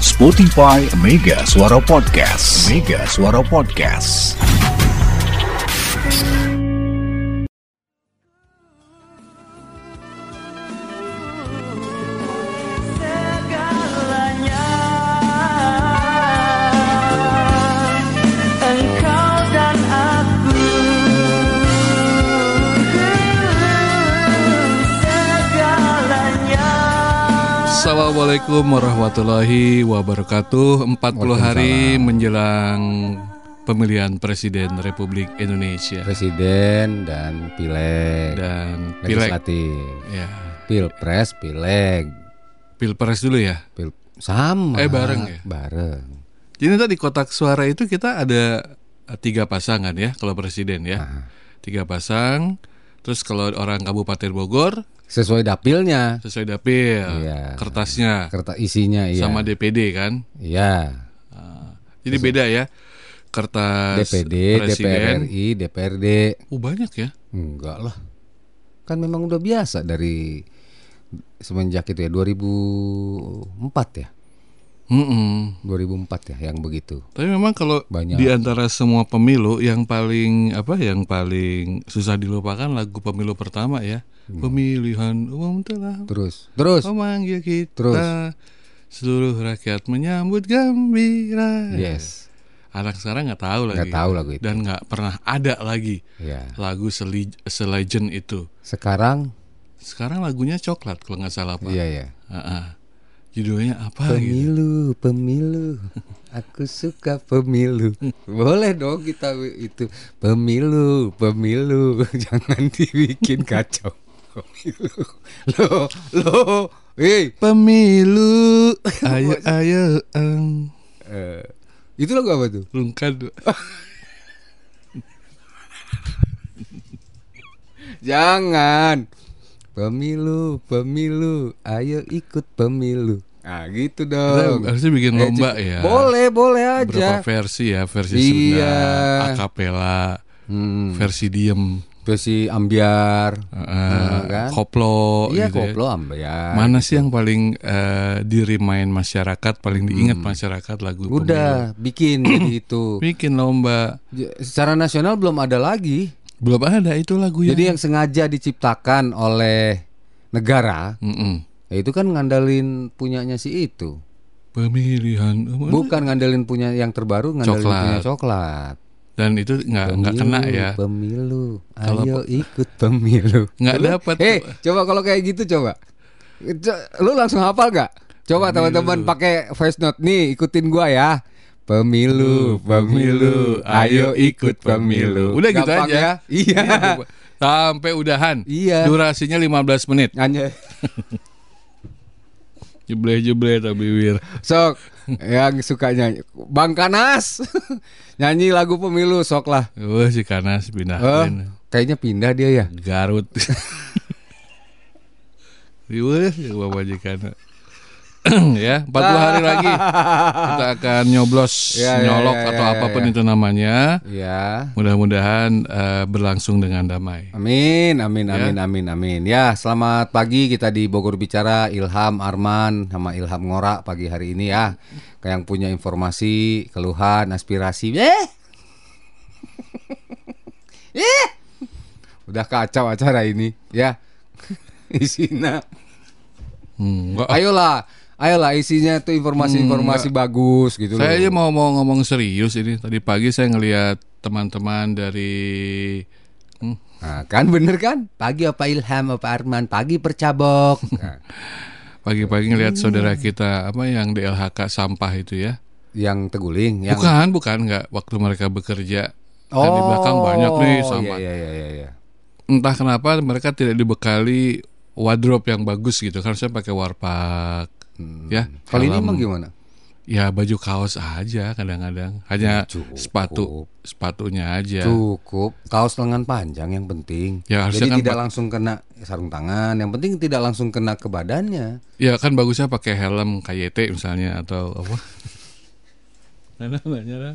Spotify Mega Suara Podcast. Mega Suara Podcast. Assalamualaikum warahmatullahi wabarakatuh. 40 hari menjelang pemilihan Presiden Republik Indonesia. Presiden dan pileg. Dan pileg. Legislatif. ya. Pilpres, pileg, pilpres dulu ya? Pil sama. Eh, bareng ya? Bareng. jadi tadi kotak suara itu kita ada tiga pasangan ya kalau presiden ya. Nah, tiga pasang terus kalau orang Kabupaten Bogor sesuai dapilnya. sesuai dapil Iya. kertasnya Kertas isinya iya. sama DPD kan Iya. jadi beda ya kertas DPD, presiden DPRRI, DPRD. oh banyak ya Enggak lah. Kan memang udah biasa dari semenjak itu ya 2004 ya. Mm-mm. 2004 ya yang begitu. Tapi memang kalau Banyak. di antara semua pemilu yang paling apa yang paling susah dilupakan lagu pemilu pertama ya. Hmm. Pemilihan umum telah Terus, terus. memanggil kita. Terus. Seluruh rakyat menyambut gembira. Yes. Anak sekarang nggak tahu lagi. Nggak tahu lagu itu. Dan nggak pernah ada lagi Ya. lagu seli- selegend itu. Sekarang Sekarang lagunya coklat kalau nggak salah pak. iya ya. Ah-ah. Judulnya apa gitu? Pemilu, pemilu. Aku suka pemilu. Boleh dong kita itu pemilu, pemilu. Jangan dibikin kacau. Pemilu. Loh, loh. Hei, Pemilu, ayo ayo, eng. eh, itu lagu apa tuh? Rungkad. Jangan. Pemilu, pemilu. Ayo ikut pemilu. Nah, gitu Kita dong. harusnya bikin Eh, lomba ya. Boleh, boleh Berapa aja. versi ya? Versi Iya. Sunda, akapela, Hmm, versi diem, versi ambiar. eh, kan? koplo, iya, gitu ya. koplo ambiar. Mana sih yang paling eh, dirimain masyarakat, paling diingat masyarakat lagu Hmm. Udah bikin jadi itu. pemilu? Bikin lomba. Secara nasional belum ada lagi. Belum ada itu lagu Jadi yang sengaja diciptakan oleh negara, Mm-mm. ya itu kan ngandalin punyanya si itu. pemilihan umum. Bukan ngandelin punya yang terbaru, ngandelin Coklat. punya coklat. dan itu nggak nggak kena ya. Pemilu, Kalau ayo ikut pemilu. Nggak dapat. Hei, coba kalau kayak gitu coba. Co- Lu langsung hafal gak? Coba teman-teman pakai voice note nih, ikutin gua ya. Pemilu, pemilu, ayo ikut pemilu. Udah gitu Gampang aja. ya? Iya. Sampai udahan. Iya. Durasinya 15 menit. Hanya Jeble-jeble tapi wir. sok yang suka nyanyi. Bang Kanas nyanyi lagu pemilu sok lah. Wah si Kanas pindah. Oh, kayaknya pindah dia ya. Garut. Ya bawa majikan. ya, 40 hari lagi kita akan nyoblos, Ya, ya, nyolok ya, atau ya, apa pun ya. itu namanya. Ya. Mudah-mudahan eh, berlangsung dengan damai. Amin, amin, Ya. amin, amin, amin. Ya, selamat pagi kita di Bogor Bicara, Ilham Arman sama Ilham Ngora pagi hari ini ya. Kayak yang punya informasi, keluhan, aspirasi. Eh. eh. Udah kacau acara ini, ya. Isinya. Hmm, Ayolah, ayolah isinya tuh informasi-informasi bagus gitu Saya aja loh. mau mau ngomong serius ini. Tadi pagi saya ngelihat teman-teman dari hmm, Nah, kan bener kan? Pagi apa Ilham apa Arman? Pagi percabok. Nah, pagi-pagi ngelihat saudara kita apa yang DLHK sampah itu ya. yang teguling, yang Bukan, bukan nggak waktu mereka bekerja. Kan di belakang banyak nih sampah. Iya, iya, iya, iya. Entah kenapa mereka tidak dibekali wardrobe yang bagus gitu. Kan saya pakai warpak. Ya, Kalau ini helm. emang gimana? Ya baju kaos aja kadang-kadang. Hanya Cukup. sepatu sepatunya aja. Cukup kaos lengan panjang yang penting. Ya, harusnya Jadi kan tidak langsung kena sarung tangan. Yang penting tidak langsung kena ke badannya. Ya kan bagusnya pakai helm KYT misalnya atau apa?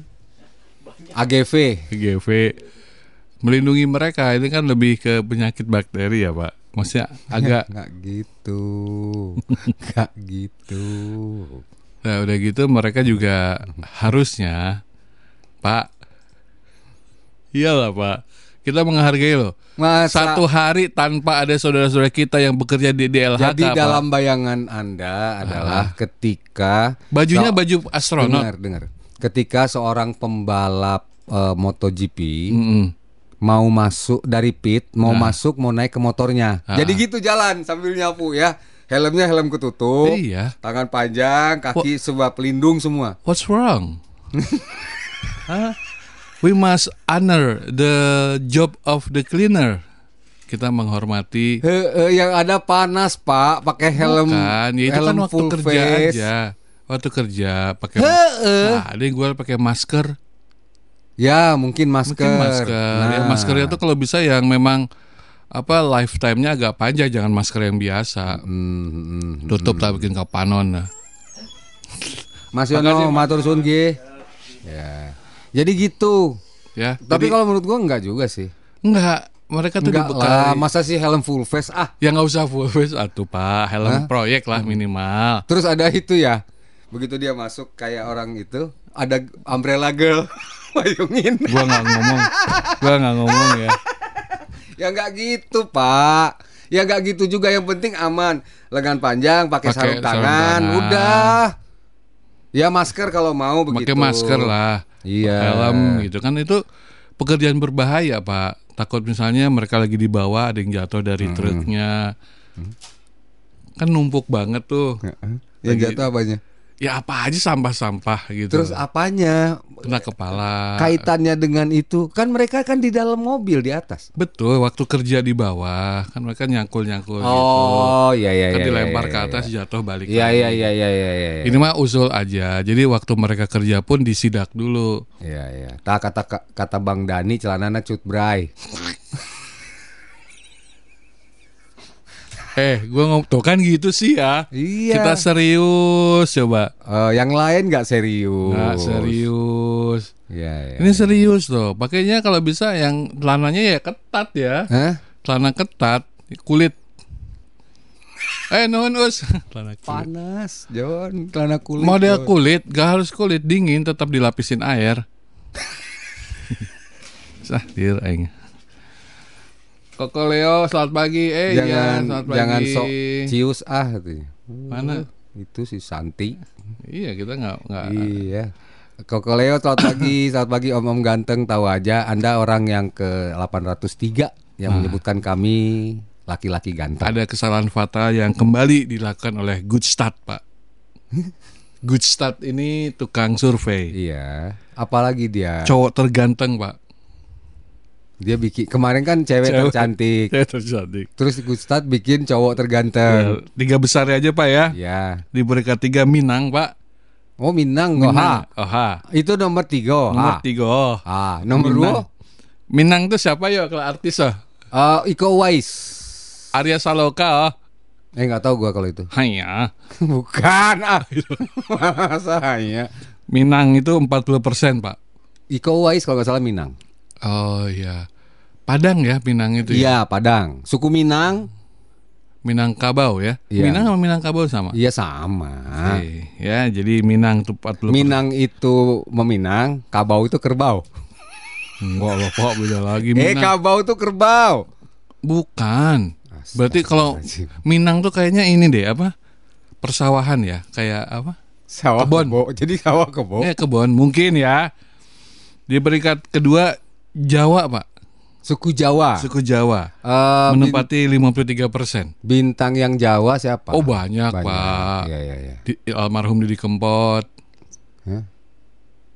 AGV. GV melindungi mereka ini kan lebih ke penyakit bakteri ya pak. Maksudnya agak Nggak gitu. Nggak gitu. Nah udah gitu mereka juga harusnya Pak Iyalah Pak Kita menghargai loh Masa Satu hari tanpa ada saudara-saudara kita yang bekerja di DLHK jadi Pak. dalam bayangan Anda adalah ketika Bajunya so- baju astronot dengar dengar. Ketika seorang pembalap eh, MotoGP Mm-mm. Mau masuk dari pit, mau Nah. masuk, mau naik ke motornya. Ah. Jadi gitu jalan sambil nyapu ya. Helmnya helm ketutup. Iya Tangan panjang, kaki sebuah pelindung semua. What's wrong? Hah? We must honor the job of the cleaner. Kita menghormati He, he, yang ada panas pak, pakai helm, kan, ya itu kan helm waktu full kerja face. aja. Waktu kerja pakai Heeh. Nah, ada yang gue pakai masker. Ya mungkin masker. Mungkin masker. Ya, Nah. maskernya tuh kalau bisa yang memang apa lifetime-nya agak panjang, jangan masker yang biasa. Hmm, hmm, hmm. Tutup tak bikin kapanon. Nah. Mas Yono, matur suwun nggih. Ya. Jadi gitu. Ya. Tapi jadi- kalau menurut gua enggak juga sih. enggak, mereka tuh Enggak dibekali. lah, masa sih helm full face ah. Ya nggak usah full face atuh Pak, helm Hah? proyek lah minimal. Terus ada itu ya. Begitu dia masuk kayak orang itu, ada umbrella girl mayungin. Gua nggak ngomong, gua nggak ngomong ya. Ya enggak gitu, Pak. Ya enggak gitu juga yang penting aman. Lengan panjang, pakai sarung tangan, tangan. udah. Ya masker kalau mau begitu. Pakai masker lah, Iya. helm gitu kan itu pekerjaan berbahaya Pak. Takut misalnya mereka lagi di bawah ada yang jatuh dari Hmm. truknya, kan numpuk banget tuh. Yang Lagi- jatuh apanya? Ya apa aja sampah-sampah gitu. Terus apanya? kena kepala. Kaitannya dengan itu kan mereka kan di dalam mobil di atas. Betul, waktu kerja di bawah kan mereka nyangkul-nyangkul gitu. Oh, iya iya Kan iya. dilempar iya, ke iya. atas jatuh balik. Iya iya iya iya iya iya. Ini mah usul aja. Jadi waktu mereka kerja pun disidak dulu. Iya iya. Tak kata kata Bang Dani celananya cut bray. Eh, gua ngomong tuh kan gitu sih ya. Iya. Kita serius coba. Eh, yang lain nggak serius. Nggak serius. Iya iya. Ini serius loh. Pakainya kalau bisa yang celananya ya ketat ya. Hah? Celana ketat, kulit. Eh, nuhun us. Celana kulit. Panas, John. Celana kulit. Model John. kulit, gak harus kulit dingin, tetap dilapisin air. Sah, dir aing. Koko Leo, selamat pagi. Eh, iya, Jangan selamat pagi. jangan sok cius ah katanya. Mana? Itu si Santi. Iya, kita nggak nggak. Iya. Koko Leo selamat pagi, selamat pagi Om Om Ganteng tahu aja Anda orang yang ke 803 yang menyebutkan kami laki-laki ganteng. Ada kesalahan fatal yang kembali dilakukan oleh Good Start, Pak. Good Start ini tukang survei. Iya. Apalagi dia Cowok terganteng, Pak. Dia bikin kemarin kan cewek, Cewek. tercantik. Ya, tercantik. Terus Gustad bikin cowok Ya, terganteng. tiga besar aja, Pak ya. Ya. Di peringkat tiga Minang, Pak. Oh Minang, oh, Minang. ha. Oh, ha. Itu nomor tiga. Nomor ha. tiga. Ah, nomor Minang. dua Minang tuh siapa ya kalau artis ah? eh, Iko Uwais. Arya Saloka oh. Eh nggak tahu gua kalau itu. Hanya Bukan ah. Masa hanya. Minang itu 40% Pak. Iko Uwais kalau nggak salah Minang. Oh iya. Padang ya Minang itu ya. Iya, Padang. Suku Minang. Minangkabau ya. Iya. Minang sama Minangkabau sama. Iya sama. Oke, ya jadi Minang tuh 40%. Minang itu meminang, kabau itu kerbau. Enggak loh Pak, beda lagi Eh, Minang. kabau itu kerbau. Bukan. Berarti kalau. Minang tuh kayaknya ini deh apa? Persawahan ya, kayak apa? Sawah Kebon. kebo. Jadi sawah kebo. Eh kebun mungkin ya. Di peringkat kedua Jawa Pak, Suku Jawa. suku Jawa. Bin- menempati 53 bintang yang Jawa siapa? Oh banyak, Pak. Iya, iya, iya. Di, almarhum Didi Kempot.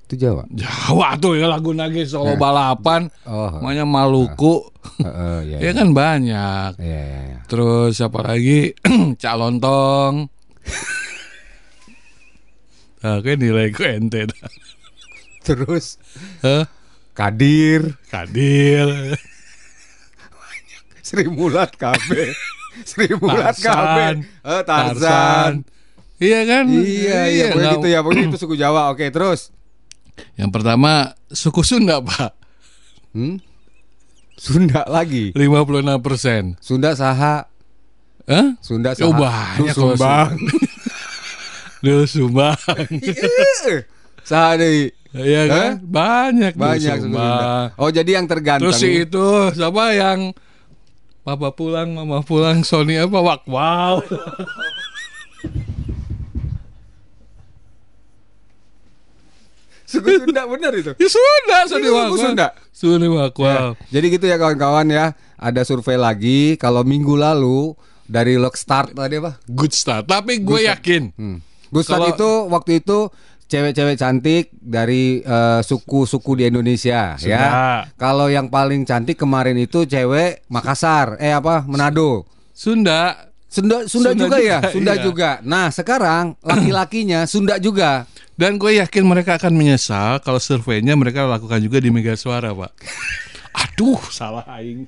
Itu Jawa. Jawa tuh ya lagu nage solo balapan. Oh, Namanya Maluku. heeh, iya. Ya iya. kan banyak. Iya, iya, iya. Terus siapa lagi? Cak Lontong. Nah, kayak nilai ku ente. Terus Hah? Kadir, Kadir. Sri Mulat KB. Sri Mulat Tarzan. KB. Eh, Tarzan. Iya kan? Iya, iya, pokoknya nggak- gitu ya. Pokoknya itu suku Jawa. Oke, terus. Yang pertama suku Sunda, Pak. Hmm? Sunda lagi. 56 persen. Sunda saha. Hah? Sunda saha. Oh, banyak kalau Sumbang. Lu sumbang. Sehari Iya kan? Banyak lu banyak Sunda. sumbang. Oh jadi yang terganteng. Terus si itu siapa yang Papa pulang, Mama pulang, Sony apa? Wak, wow. suku Sunda benar itu. Ya Sunda, suku Wak. Sunda? Sony Wak, wow. Ya, Jadi gitu ya kawan-kawan ya. Ada survei lagi kalau minggu lalu dari Lock Start tadi apa? Good start. Tapi gue yakin. Hmm. Good Start Kalau- itu waktu itu cewek-cewek cantik dari eh, suku-suku di Indonesia Sunda. ya. Kalau yang paling cantik kemarin itu cewek Makassar, eh apa? Manado. Sunda. Sunda Sunda, Sunda juga, ya, juga, Sunda iya. juga. Nah, sekarang laki-lakinya Sunda juga. Dan gue yakin mereka akan menyesal kalau surveinya mereka lakukan juga di Mega Suara, Pak. Aduh, salah aing.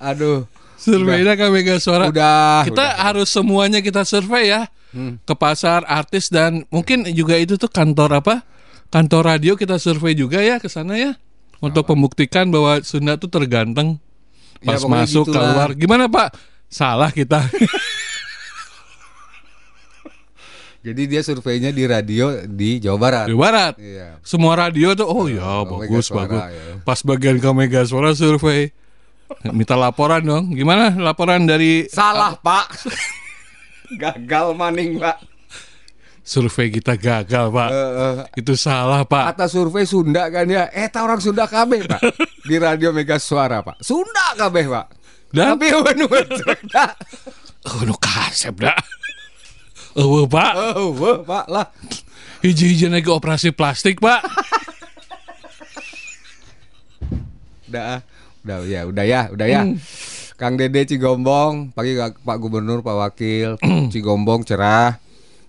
Aduh. Surveinya ke Mega Suara. Udah. kita udah. harus semuanya kita survei ya. Ke pasar, artis dan mungkin juga itu tuh kantor apa? Kantor radio kita survei juga ya ke sana ya. Untuk membuktikan bahwa Sunda tuh terganteng. Ya, Pas pokoknya masuk gitulah. keluar. Gimana, Pak? Salah kita. Jadi dia surveinya di radio di Jawa Barat. di barat. Iya. Semua radio tuh oh ya Oh, bagus Mega Suara, bagus. ya. Pas bagian ke Mega Suara survei. Minta laporan dong. Gimana laporan dari Salah, Pak. Gagal maning, Pak. survei kita gagal, Pak. Eh, eh, Itu salah, Pak. Kata survei Sunda kan ya. Eh, orang Sunda kabeh, Pak. Di radio Mega Suara, Pak. Sunda kabeh, Pak. Dan Tapi wenu Sunda. oh nu kasep dah. Oh, Pak. Oh, Pak lah. Hiji-hiji lagi operasi plastik, Pak. Udah, ah. Udah ya, udah ya, udah ya. Kang Dede Cigombong, pagi Pak Gubernur, Pak Wakil, Cigombong cerah.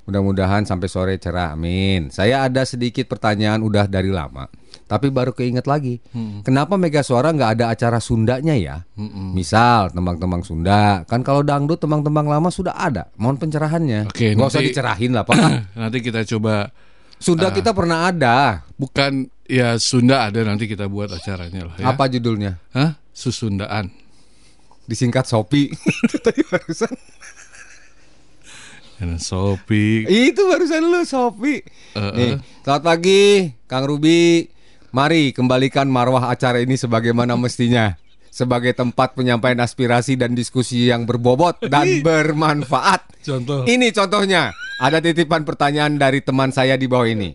Mudah-mudahan sampai sore cerah, amin. Saya ada sedikit pertanyaan udah dari lama, tapi baru keinget lagi. Kenapa Mega Suara nggak ada acara Sundanya ya? Misal tembang-tembang Sunda, kan kalau dangdut tembang-tembang lama sudah ada. Mohon pencerahannya. Oke, nggak usah dicerahin lah, Pak. Nanti kita coba Sunda kita pernah ada. bukan ya Sunda ada nanti kita buat acaranya lah ya. Apa judulnya? Hah? Susundaan. Disingkat Sopi. Itu tadi barusan. Dan Sopi. Itu barusan lu Sofi. Eh, Nih, eh. selamat pagi Kang Ruby. Mari kembalikan marwah acara ini sebagaimana mestinya. Sebagai tempat penyampaian aspirasi dan diskusi yang berbobot dan bermanfaat. Contoh. Ini contohnya. Ada titipan pertanyaan dari teman saya di bawah ini.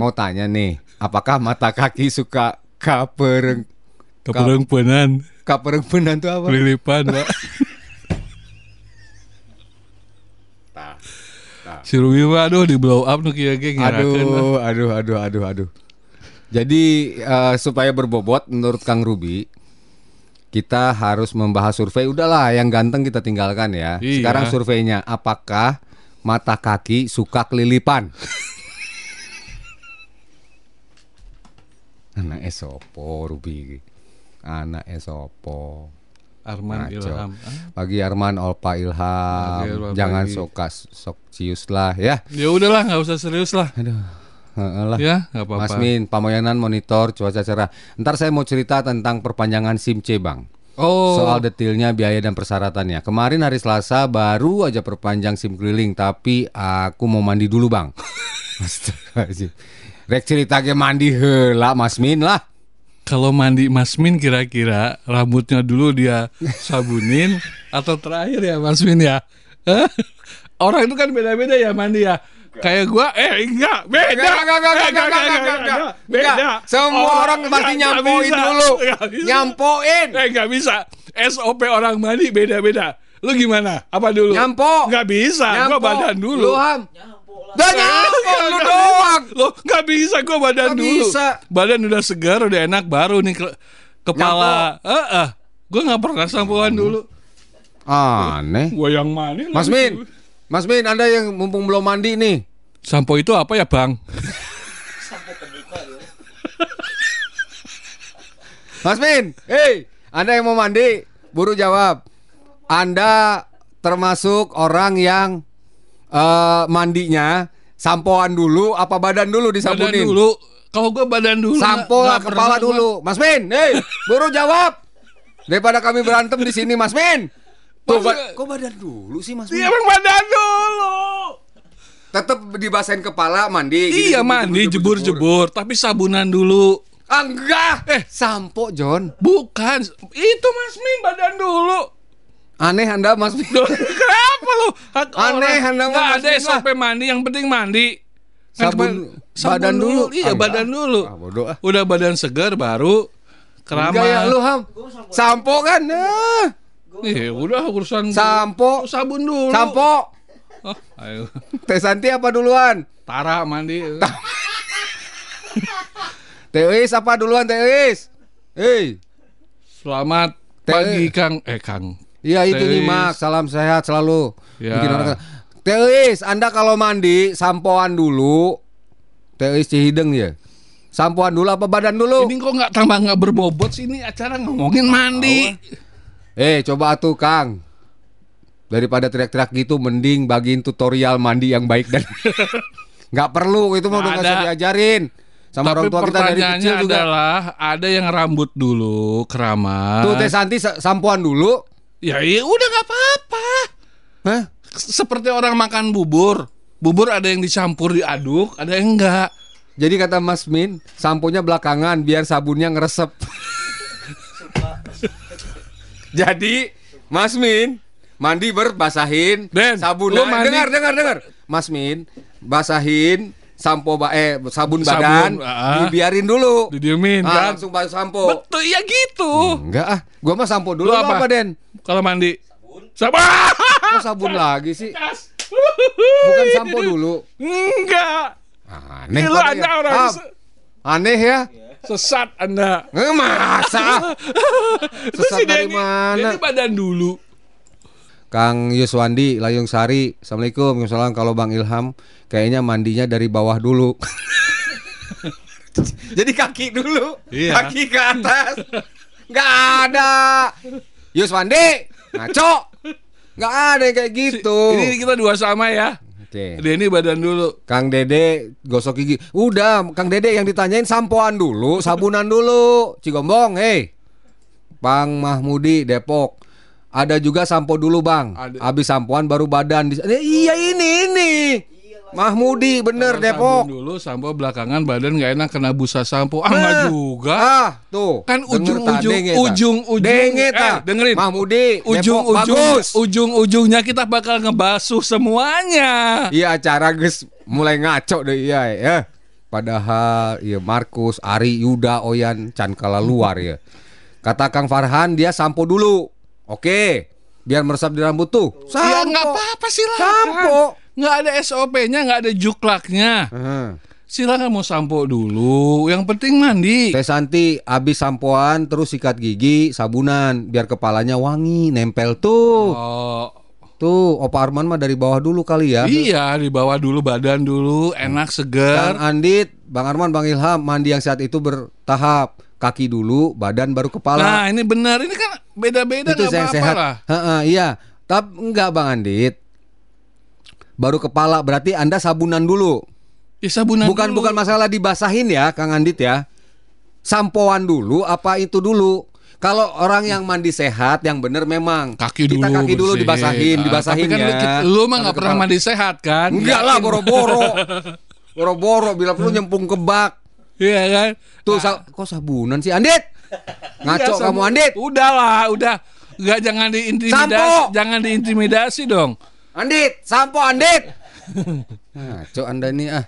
Mau tanya nih, apakah mata kaki suka kapereng Keperempuanan. kapereng penan itu apa? Lilipan, Pak. Si mah aduh di blow up nu kieu ge. Aduh, aduh, aduh, aduh, aduh. Jadi eh, supaya berbobot menurut Kang Ruby, kita harus membahas survei. Udahlah, yang ganteng kita tinggalkan ya. Iya. Sekarang surveinya, apakah mata kaki suka kelilipan? Anak esopo Ruby. Anak esopo. Arman Ngaco. Ilham. Pagi Arman Olpa Pagi, Ilham. Jangan sok sok cius lah ya. Ya udahlah nggak usah serius lah. Aduh. Lah. Ya, nggak apa-apa. Mas Min, Pamoyanan monitor cuaca cerah. Ntar saya mau cerita tentang perpanjangan SIM C Bang. Oh. Soal detailnya, biaya dan persyaratannya. Kemarin hari Selasa baru aja perpanjang SIM keliling, tapi aku mau mandi dulu Bang. Astagfirullahaladzim. Rek cerita ke mandi heula Mas Min lah. Kalau mandi Masmin kira-kira rambutnya dulu dia sabunin atau terakhir ya Masmin ya? Hah? Orang itu kan beda-beda ya mandi ya. Kayak gua eh enggak, beda. Enggak, enggak, enggak, enggak, Eh, enggak, enggak, enggak, enggak. Beda. Enggak. Semua orang pasti enggak, enggak nyampoin dulu. Enggak. Nyampoin. Eh enggak bisa. SOP orang mandi beda-beda. Lu gimana? Apa dulu? Nyampo. Enggak bisa. Gua Nyampo. badan dulu. Lu Ham. Dah nyampo lu doang. Lo nggak bisa gua badan Nggak dulu. bisa. Badan udah segar, udah enak baru nih ke- kepala. Heeh. Gua nggak pernah sampoan dulu. Aneh. Gua yang mandi. Mas Min. Mas Min, Anda yang mumpung belum mandi nih. Sampo itu apa ya, Bang? Mas Min, hei, Anda yang mau mandi, buru jawab. Anda termasuk orang yang eh, mandinya sampoan dulu apa badan dulu Badan disampunin? dulu. Kalau gua badan dulu. Sampo lah kepala pernah gua. dulu. Mas Min, hei, buru jawab. Daripada kami berantem di sini, Mas Min. Tuh, ba- kok badan dulu sih, Mas Min? Iya badan dulu. Tetap dibasahin kepala, mandi. Iya jebur, mandi jebur, jebur-jebur, tapi sabunan dulu. Ah, enggak. Eh. sampo, John. Bukan, itu Mas Min badan dulu. Aneh Anda, Mas Min. Loh, Kenapa lu? Hak Aneh, orang. Anda Mas ada SOP mandi, yang penting mandi. Kan Sabun, badan dulu. Iya, Ah, badan dulu. Ah, bodoh ah. Udah badan segar baru keramas. Enggak ya lu, Ham. Sampo kan? Nah. Eh, udah urusan Sampo. sabun dulu. Sampo. Oh, ayo. Teh Santi apa duluan? Tara mandi. Teh Is apa duluan, Teh Is? Hei. Selamat Teh- pagi Kang. Eh Kang. Iya itu nih. Mak, salam sehat selalu. Ya. Bikin orang Teis, Anda kalau mandi sampoan dulu. Teis Cihideng ya. Sampoan dulu apa badan dulu? Ini kok nggak tambah nggak berbobot sih ini acara ngomongin mandi. Eh, coba atuh Kang. Daripada teriak-teriak gitu mending bagiin tutorial mandi yang baik dan nggak perlu itu udah nggak usah diajarin. Sama Tapi orang tua kita dari kecil juga. adalah ada yang rambut dulu keramas. Tuh Teh Santi sa- sampoan dulu. Ya iya udah nggak apa-apa. Hah? Seperti orang makan bubur. Bubur ada yang dicampur diaduk, ada yang enggak. Jadi kata Mas Min, samponya belakangan biar sabunnya ngeresep. Jadi Mas Min mandi berbasahin Den, sabun. lu mandi- dengar dengar dengar. Mas Min basahin sampo ba eh sabun, Sabun, badan ah. dibiarin dulu. Didiemin Ah, kan. langsung basuh sampo. Betul ya gitu. Enggak ah, gua mah sampo dulu Lu apa? apa? Den? Kalau mandi. Sabun. Kok sabun lagi sih? Bukan sampo dulu. Enggak. Aneh. Lu katanya. Anda orang Ah, aneh ya? sesat Anda. Eh, masa? Sesat si dari Denny- mana? Denny badan dulu. Kang Yuswandi Layung Sari. Assalamualaikum. Waalaikumsalam. Kalau Bang Ilham Kayaknya mandinya dari bawah dulu. Jadi kaki dulu Iya. Kaki ke atas. Gak ada. Yuswandi Ngaco. Gak ada yang kayak gitu. Ini kita dua sama ya. Oke. Denny badan dulu. Kang Dede gosok gigi. Udah Kang Dede yang ditanyain sampoan dulu Sabunan dulu. Cigombong Hei. Bang Mahmudi Depok ada juga sampo dulu bang Ada. Habis sampoan baru badan. Eh, Iya ini ini Mahmudi bener Kalau Depok dulu, sampo belakangan badan nggak enak kena busa sampo. Ah, nggak Ah. juga. Ah tuh Kan ujung-ujung- denge ujung-ujung- eh, dengerin. Mahmudi Depok Ujung-ujung bagus ujung-ujungnya kita bakal ngebasuh semuanya. Iya acara guys mulai ngaco deh iya ya. Padahal iya Markus, Ari, Yuda, Oyan, Chan kala luar ya. Kata Kang Farhan dia sampo dulu. Oke. Biar meresap di rambut tuh. Sampo. Ya nggak apa-apa silakan. Sampo. Nggak ada SOP-nya, nggak ada juklaknya. Heeh. Silakan mau sampo dulu. Yang penting mandi. Teh Santi abis sampoan terus sikat gigi sabunan biar kepalanya wangi nempel tuh. Oh, Tuh Opa Arman mah dari bawah dulu kali ya. iya di bawah dulu badan dulu, enak Kang segar. Andit, Bang Arman, Bang Ilham mandi yang saat itu bertahap. Kaki dulu, badan baru kepala. Nah ini benar, ini kan beda-beda itu yang apa-apa sehat. lah. Heeh, iya. Tapi enggak Bang Andit. Baru kepala berarti Anda sabunan dulu. Ya sabunan bukan dulu. bukan masalah dibasahin ya, Kang Andit ya. Sampoan dulu apa itu dulu? Kalau orang yang mandi sehat, yang bener memang kaki kita dulu kaki dulu dibasahin, Ah, dibasahin tapi kan ya. lu- lu mah nggak pernah mandi sehat kan? Enggak lah, boro-boro. Boro-boro bila perlu nyempung ke bak. Iya kan? Tuh sa- kok sabunan sih Andit? Ngaco Iya, kamu Andit. Udah lah, udah. Enggak jangan diintimidasi, Sampo! jangan diintimidasi dong. Andit, sampo Andit. Ngaco Anda ini ah.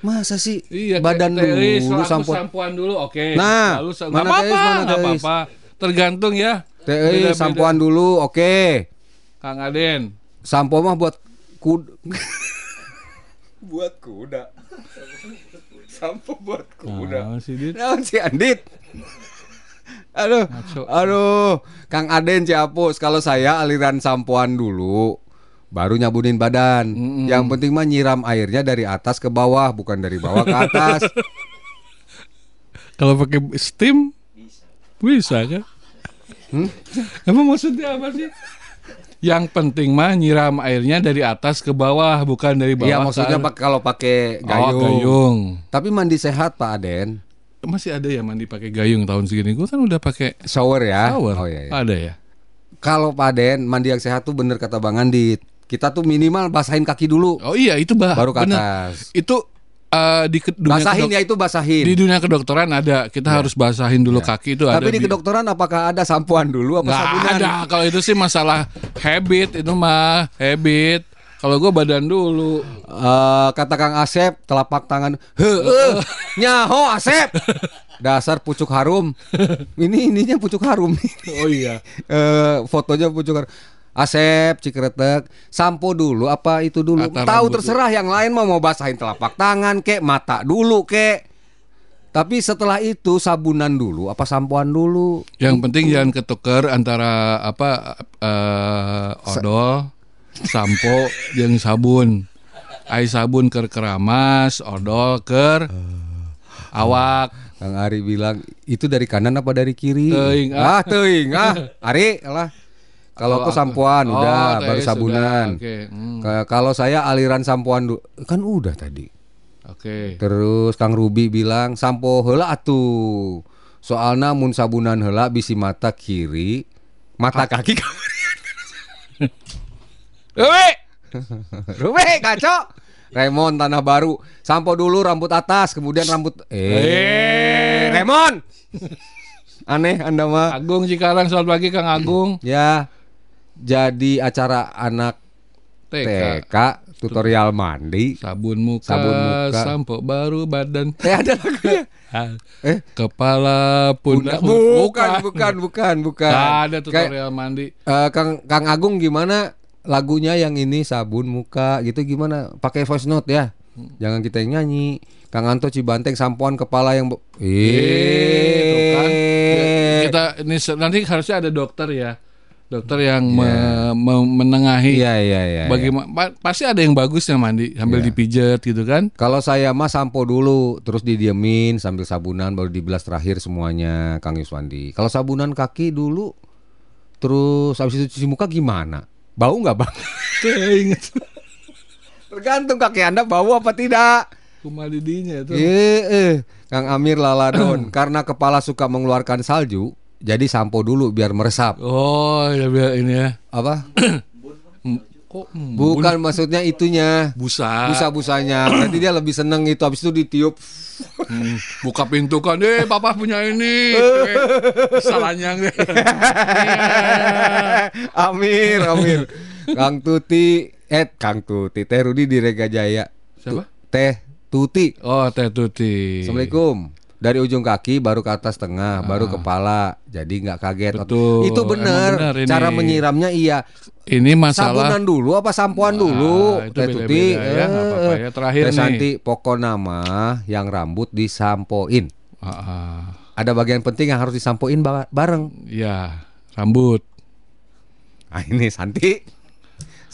Masa sih Iya, badan Teh Is, dulu sampo. sampoan dulu, oke. Nah, Lalu mana apa-apa, mana nggak Teh Is? apa-apa. Tergantung ya. Teh sampoan dulu, oke. Kang Aden. Sampo mah buat kuda. buat kuda. Sampo buat Nah, si Dit. Naon si Andit? Aduh, Ngaco. aduh, Kang Aden Ciapus. Kalau saya aliran sampoan dulu, baru nyabunin badan. Mm-mm. Yang penting mah nyiram airnya dari atas ke bawah, bukan dari bawah ke atas. Kalau pakai steam bisa kan? Hmm? Emang maksudnya apa sih? Yang penting mah nyiram airnya dari atas ke bawah, bukan dari bawah. Iya, maksudnya pak kalau pakai Oh, gayung. gayung. Tapi mandi sehat Pak Aden. masih ada ya mandi pakai gayung tahun segini. Gue kan udah pakai Shower ya. shower. Oh iya, iya. Ada ya. Kalau Pak Den mandi yang sehat tuh bener kata Bang Andit. Kita tuh minimal basahin kaki dulu Oh iya itu bah. baru ke bener. atas. Itu eh, di ke- dunia Basahin kedok- ya itu basahin. Di dunia kedokteran ada. Kita harus basahin dulu kaki itu ada. Tapi di bi- kedokteran apakah ada sampoan dulu apa Nggak sabunan? ada. Kalau itu sih masalah habit itu mah habit. Kalau gue badan dulu. Eh, kata Kang Asep telapak tangan heeh nyaho Asep dasar pucuk harum ini ininya pucuk harum Oh iya. Eh, fotonya pucuk harum Asep Cikretek sampo dulu apa itu dulu tahu terserah yang lain mah mau basahin telapak tangan kek mata dulu kek tapi setelah itu sabunan dulu apa sampoan dulu Yang penting jangan ketuker antara apa eh odol, sampo, jeung sabun. Ai sabun ker keramas, odol ker awak. Kang Ari bilang itu dari kanan apa dari kiri? Teuing, ah ah. teuing ah. Ari lah. Kalau aku sampoan Oh, udah teh baru sudah. sabunan. Oke. hmm, Ka- Kalau saya aliran sampoan kan udah tadi. Oke. Terus Kang Ruby bilang sampo heula atuh. Soalna mun sabunan heula bisi mata kiri, mata kaki. Ewe! Ruby kaco. Raymond Tanah Baru, sampo dulu rambut atas, kemudian rambut eh Raymond. Aneh Anda mah. Agung Cikarang selamat pagi Kang Agung. Ya, jadi acara anak TK. TK tutorial mandi. Sabun muka, Sabun muka. sampo baru badan. Eh ada lagunya. Ah, Eh, Kepala pundak bukan, bukan, bukan, bukan. Nggak ada Kayak, tutorial mandi. eh, Kang Kang Agung gimana lagunya yang ini sabun muka gitu gimana? Pakai voice note ya. Jangan kita yang nyanyi. Kang Anto Cibanteng sampoan kepala yang Eh, kan. Eh. Kita ini nanti harusnya ada dokter ya. Dokter yang me- me- menengahi Iya, iya, iya. iya. bagaimana pa- pasti ada yang bagus yang mandi sambil dipijet gitu kan. Kalau saya mah sampo dulu, terus didiemin sambil sabunan baru dibilas terakhir semuanya Kang Yuswandi. Kalau sabunan kaki dulu, terus habis itu cuci muka gimana? Bau nggak bang? Ingat Tergantung kaki anda bau apa tidak. kumalidinya itu. Eh, eh. Kang Amir Laladon, karena kepala suka mengeluarkan salju, jadi sampo dulu biar meresap. Oh, ya biar ini ya. Apa? Kok Bukan maksudnya itunya. busa. Busa-busanya. Berarti dia lebih seneng itu habis itu ditiup. Hmm, buka pintu kan, eh papa punya ini. Salahnya. Amir, Amir. Kang Tuti, eh Kang Tuti, Teh Rudi di Rega Jaya. Siapa? Teh Tuti. Oh, Teh Tuti. Assalamualaikum. Dari ujung kaki baru ke atas tengah, baru kepala. Jadi nggak kaget. Ah. Betul. Itu benar. Cara menyiramnya iya. Ini masalah Sabunan dulu apa sampoan dulu? Ah, itu beda-beda Tuti. ya, nggak apa-apa ya. Terakhir Teh nih. Santi, pokok nama yang rambut disampoin. Ah, ah. Ada bagian penting yang harus disampoin ba- bareng. ya rambut. Ah ini Santi.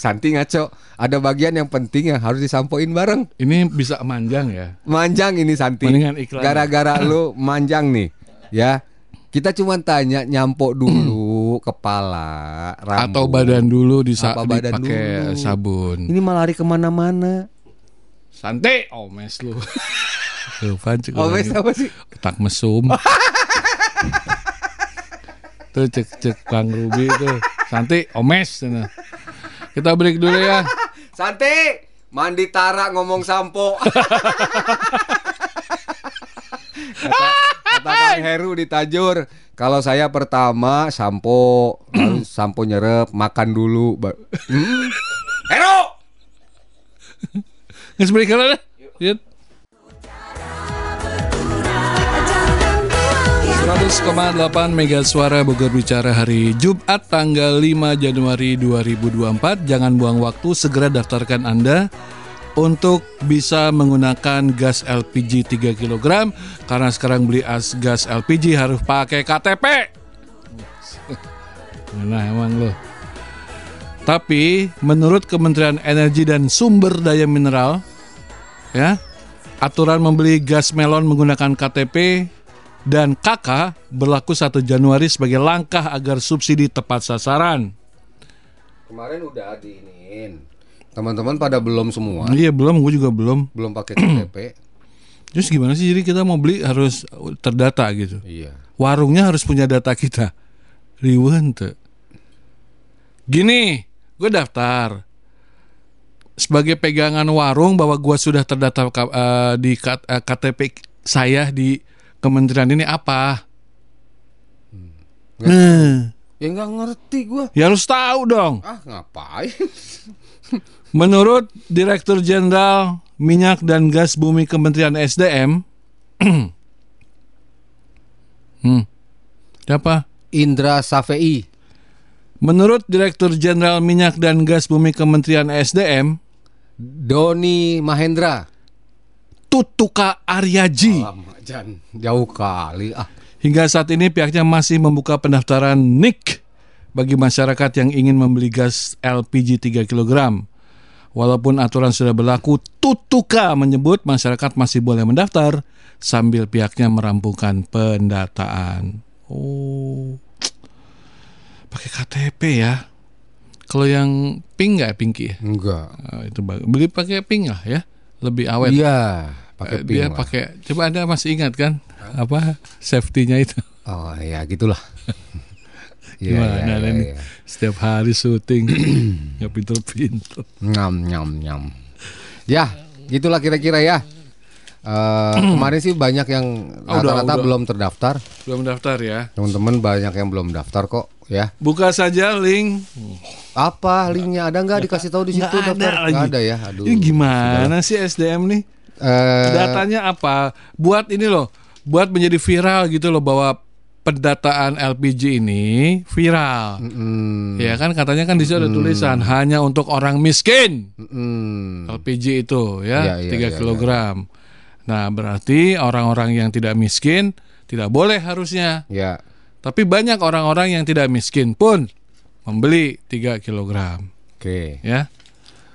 Santi ngaco. Ada bagian yang penting yang harus disampoin bareng. Ini bisa manjang ya. Manjang ini Santi. Gara-gara lu manjang nih, ya. Kita cuma tanya nyampo dulu kepala, rambut. Atau badan dulu di Apa badan dipakai dulu? sabun. Ini malah lari ke mana-mana. Santai, oh mes lu. Tuh, pancik Oh, apa sih? Ketak mesum. tuh cek cek Kang Ruby tuh. Santai, omes sana. Kita break dulu ya. Santi, mandi tara ngomong sampo. kata, kata Kang Heru di Tajur, kalau saya pertama sampo, lalu sampo nyerep, makan dulu. Hmm? Heru! Nges break dulu deh. Yuk. 100,8 Mega Suara Bogor Bicara hari Jumat tanggal 5 Januari 2024 Jangan buang waktu, segera daftarkan Anda untuk bisa menggunakan gas LPG 3 kg Karena sekarang beli as gas LPG harus pakai KTP Nah emang lo Tapi menurut Kementerian Energi dan Sumber Daya Mineral ya aturan membeli gas melon menggunakan KTP dan KK berlaku 1 Januari sebagai langkah agar subsidi tepat sasaran. Kemarin udah diinin. Teman-teman pada belum semua, Iya belum, gue juga belum. belum pakai KTP. Terus gimana sih? Jadi kita mau beli harus terdata gitu. Iya. Warungnya harus punya data kita. Riwen tuh. Gini, gue daftar sebagai pegangan warung bahwa gue sudah terdata eh, di K- eh, KTP saya di kementerian ini apa? Nah, Ya nggak ngerti gua. ya harus tahu dong. Ah ngapain? Menurut Direktur Jenderal Minyak dan Gas Bumi Kementerian SDM, hmm, siapa? Indra Safei. Menurut Direktur Jenderal Minyak dan Gas Bumi Kementerian SDM, Doni Mahendra. Tutuka Aryaji. Lama Jan. Jauh kali ah. Hingga saat ini pihaknya masih membuka pendaftaran NIK bagi masyarakat yang ingin membeli gas LPG 3 kg. Walaupun aturan sudah berlaku, Tutuka menyebut masyarakat masih boleh mendaftar sambil pihaknya merampungkan pendataan. Oh, pakai KTP ya. Kalau yang pink nggak pinky ya? Enggak. Ah, itu bagus. Beli pakai pink lah ya, lebih awet. Iya, pakai pink dia lah. pakai. Coba anda masih ingat kan apa safety-nya itu? Oh ya gitulah. Iya, Gimana iya, iya, ini? iya. Setiap hari syuting nggak pinter-pinter. Nyam nyam nyam. Ya, gitulah kira-kira ya. Eh, kemarin sih banyak yang Oh, rata-rata udah. belum terdaftar. Belum daftar ya? Teman-teman banyak yang belum daftar kok ya. Buka saja link. Apa linknya ada nggak dikasih tahu di situ Nggak ada daftar? Nggak ada ya. Aduh. Ini gimana sih SDM nih? Eh, Datanya apa? Buat ini loh, buat menjadi viral gitu loh bahwa pendataan LPG ini viral. mm, Ya kan katanya kan di situ ada tulisan hanya untuk orang miskin. mm, LPG itu ya, Iya, iya, 3 iya, kilogram. Nah, berarti orang-orang yang tidak miskin tidak boleh harusnya. ya. Tapi banyak orang-orang yang tidak miskin pun membeli 3 kilogram, Oke. ya.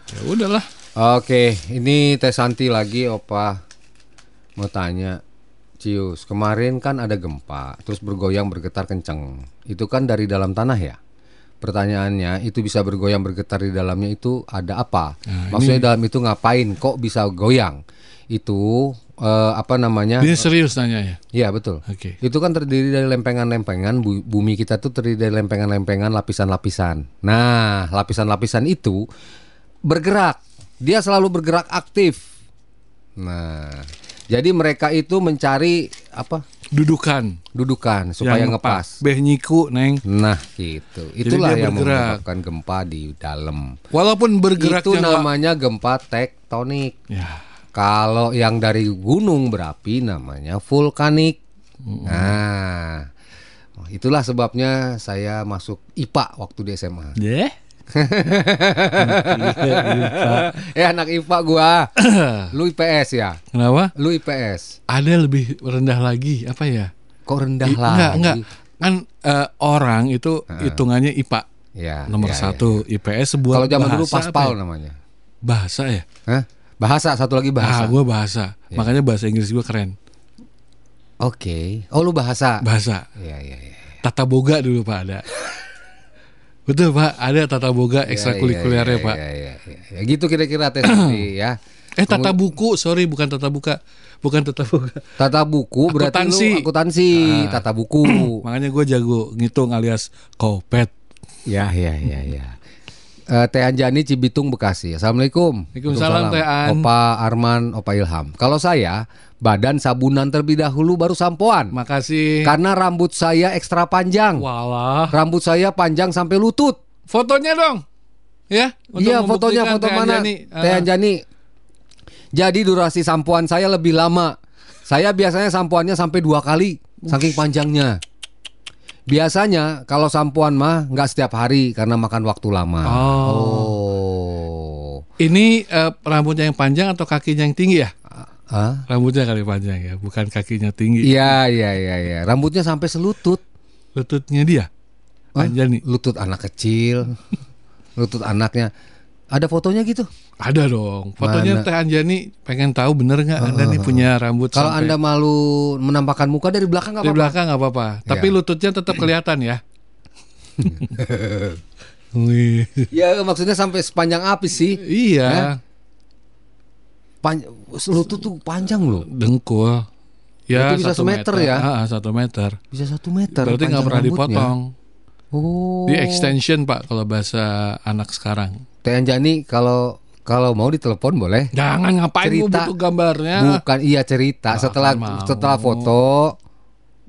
Ya udahlah. Oke, ini Teh Santi lagi opa mau tanya. Cius, kemarin kan ada gempa, terus bergoyang bergetar kenceng. Itu kan dari dalam tanah ya? Pertanyaannya, itu bisa bergoyang bergetar di dalamnya itu ada apa? Maksudnya dalam itu ngapain? Kok bisa goyang? Itu eh, apa namanya? Ini serius nanya ya. Iya betul. Oke. Itu kan terdiri dari lempengan-lempengan. Bu- Bumi kita tuh terdiri dari lempengan-lempengan, lapisan-lapisan. Nah, lapisan-lapisan itu bergerak. Dia selalu bergerak aktif. Nah, jadi mereka itu mencari apa? Dudukan Dudukan supaya yang ngepas. Beh nyiku, Neng. Nah, gitu. Itulah yang menyebabkan gempa di dalam. Walaupun bergerak itu namanya gempa tektonik. Ya. Kalau yang dari gunung berapi namanya vulkanik. Nah, oh, itulah sebabnya saya masuk IPA waktu di SMA. Deh. eh anak IPA gua. Lu IPS ya? Kenapa? Lu IPS. Ada lebih rendah lagi apa ya? Kok rendah I- lah? enggak, enggak. Kan eh, orang itu hitungannya IPA Ya, nomor ya, ya. satu IPS sebuah Kalau zaman dulu paspal ya? namanya. bahasa ya Hah? Bahasa satu lagi ah bahasa. gue bahasa Ya. makanya bahasa Inggris gue keren Oke. Oh lu bahasa. bahasa Iya iya iya. tata boga dulu pak ada betul pak ada tata boga Iya, ekstrakurikulernya iya, pak Iya, iya, iya, iya. Gitu kira-kira tes nanti ya. eh tata buku sorry bukan tata buka bukan tata boga Tata buku berarti Akuntansi. lu akuntansi, Ah. tata buku. makanya gue jago ngitung alias kopet Ya, ya, ya, ya. Eh, Teh Anjani Cibitung Bekasi. Assalamualaikum. Waalaikumsalam, Teh An. Opa Arman, Opa Ilham. Kalau saya badan sabunan terlebih dahulu baru sampoan. makasih Karena rambut saya ekstra panjang. walah Rambut saya panjang sampai lutut. fotonya dong ya Iya, fotonya foto Teh mana? Anjani. Teh Ah. Anjani. Jadi durasi sampoan saya lebih lama. Saya biasanya sampoannya sampai dua kali, saking panjangnya. Biasanya kalau sampoan mah nggak setiap hari karena makan waktu lama. Oh. Oh. Ini eh, rambutnya yang panjang atau kakinya yang tinggi ya? Hah? Rambutnya kali panjang ya, bukan kakinya tinggi. Iya iya iya iya. Rambutnya sampai selutut. Lututnya dia. Hah? Anjani. Lutut anak kecil. lutut anaknya. Ada fotonya gitu. Ada dong. Fotonya Mana? Teh Anjani pengen tahu bener nggak Anda nih punya rambut Kalau sampai Anda malu menampakkan muka dari belakang nggak apa-apa. belakang nggak apa-apa. Tapi Ya. lututnya tetap kelihatan ya. Ya maksudnya sampai sepanjang api sih. Iya. Pan- lutut tuh panjang loh. Dengkul. Ya, Berarti bisa satu semeter ya? Ah, ah, satu meter. Bisa satu meter. Berarti nggak pernah rambutnya. dipotong. Oh. Di extension pak kalau bahasa anak sekarang. Teh Anjani kalau kalau mau ditelepon boleh. Jangan ngapain Cerita. butuh gambarnya. Bukan iya cerita setelah mau. setelah foto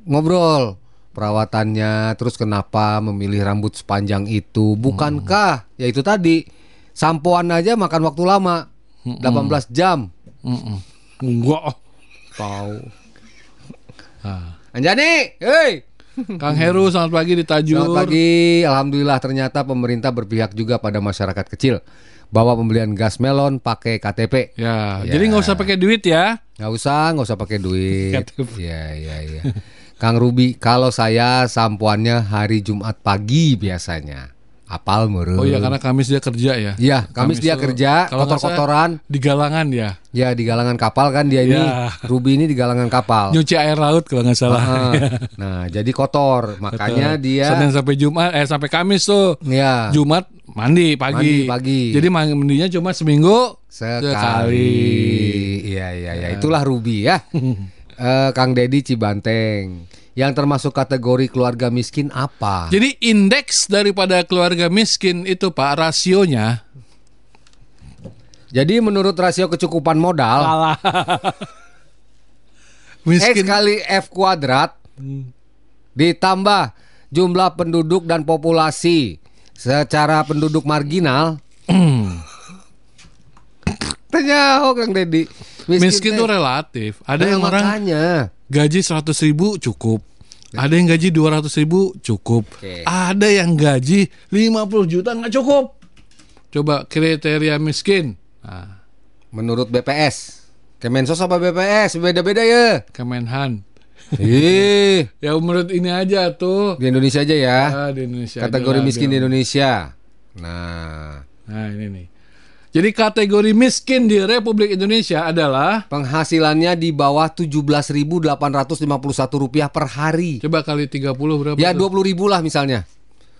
ngobrol perawatannya terus kenapa memilih rambut sepanjang itu bukankah ya itu tadi sampoan aja makan waktu lama 18 jam Mm-mm. Enggak. tahu Ah. Anjani hei Kang Heru selamat pagi di Tajur. Selamat pagi Alhamdulillah ternyata pemerintah berpihak juga pada masyarakat kecil bahwa pembelian gas melon pakai KTP Ya, Ya. jadi nggak usah pakai duit ya. Nggak usah, nggak usah pakai duit. KTP. Iya, iya, iya. Kang Ruby, kalau saya sampoannya hari Jumat pagi biasanya. Apal meren. Oh iya karena Kamis dia kerja ya. Iya, Kamis dia tuh- kerja, kotor-kotoran. Di galangan ya. Ya di galangan kapal kan dia ini. Ya. Ruby ini di galangan kapal. Nyuci air laut kalau nggak salah. Ah, nah, jadi kotor. Makanya Betul. dia Senin sampai Jumat eh sampai Kamis tuh. ya Jumat mandi pagi. Mandi pagi. Jadi mandinya cuma seminggu sekali. Iya, iya, iya. Itulah Ruby ya. Eh, Kang Dedi Cibanteng. Yang termasuk kategori keluarga miskin apa? Jadi indeks daripada keluarga miskin itu Pak rasionya Jadi menurut rasio kecukupan modal kalah. X miskin kali F kuadrat ditambah jumlah penduduk dan populasi secara penduduk marginal. Tanya oh Kang Dedi. miskin teh. itu relatif. Ada Nah, yang orang makanya. Gaji 100 ribu cukup. Ada yang gaji 200 ribu cukup. Oke. Ada yang gaji 50 juta nggak cukup. Coba kriteria miskin. Nah, menurut BPS. Kemensos apa BPS? Beda-beda ya. Kemenhan. Ih, Ya menurut ini aja tuh. di Indonesia aja ya. Ah, di Indonesia. Kategori miskin di Indonesia. Nah, Nah ini nih. Jadi kategori miskin di Republik Indonesia adalah penghasilannya di bawah 17.851 rupiah per hari. coba kali 30 berapa? Ya tuh? 20 ribu lah misalnya.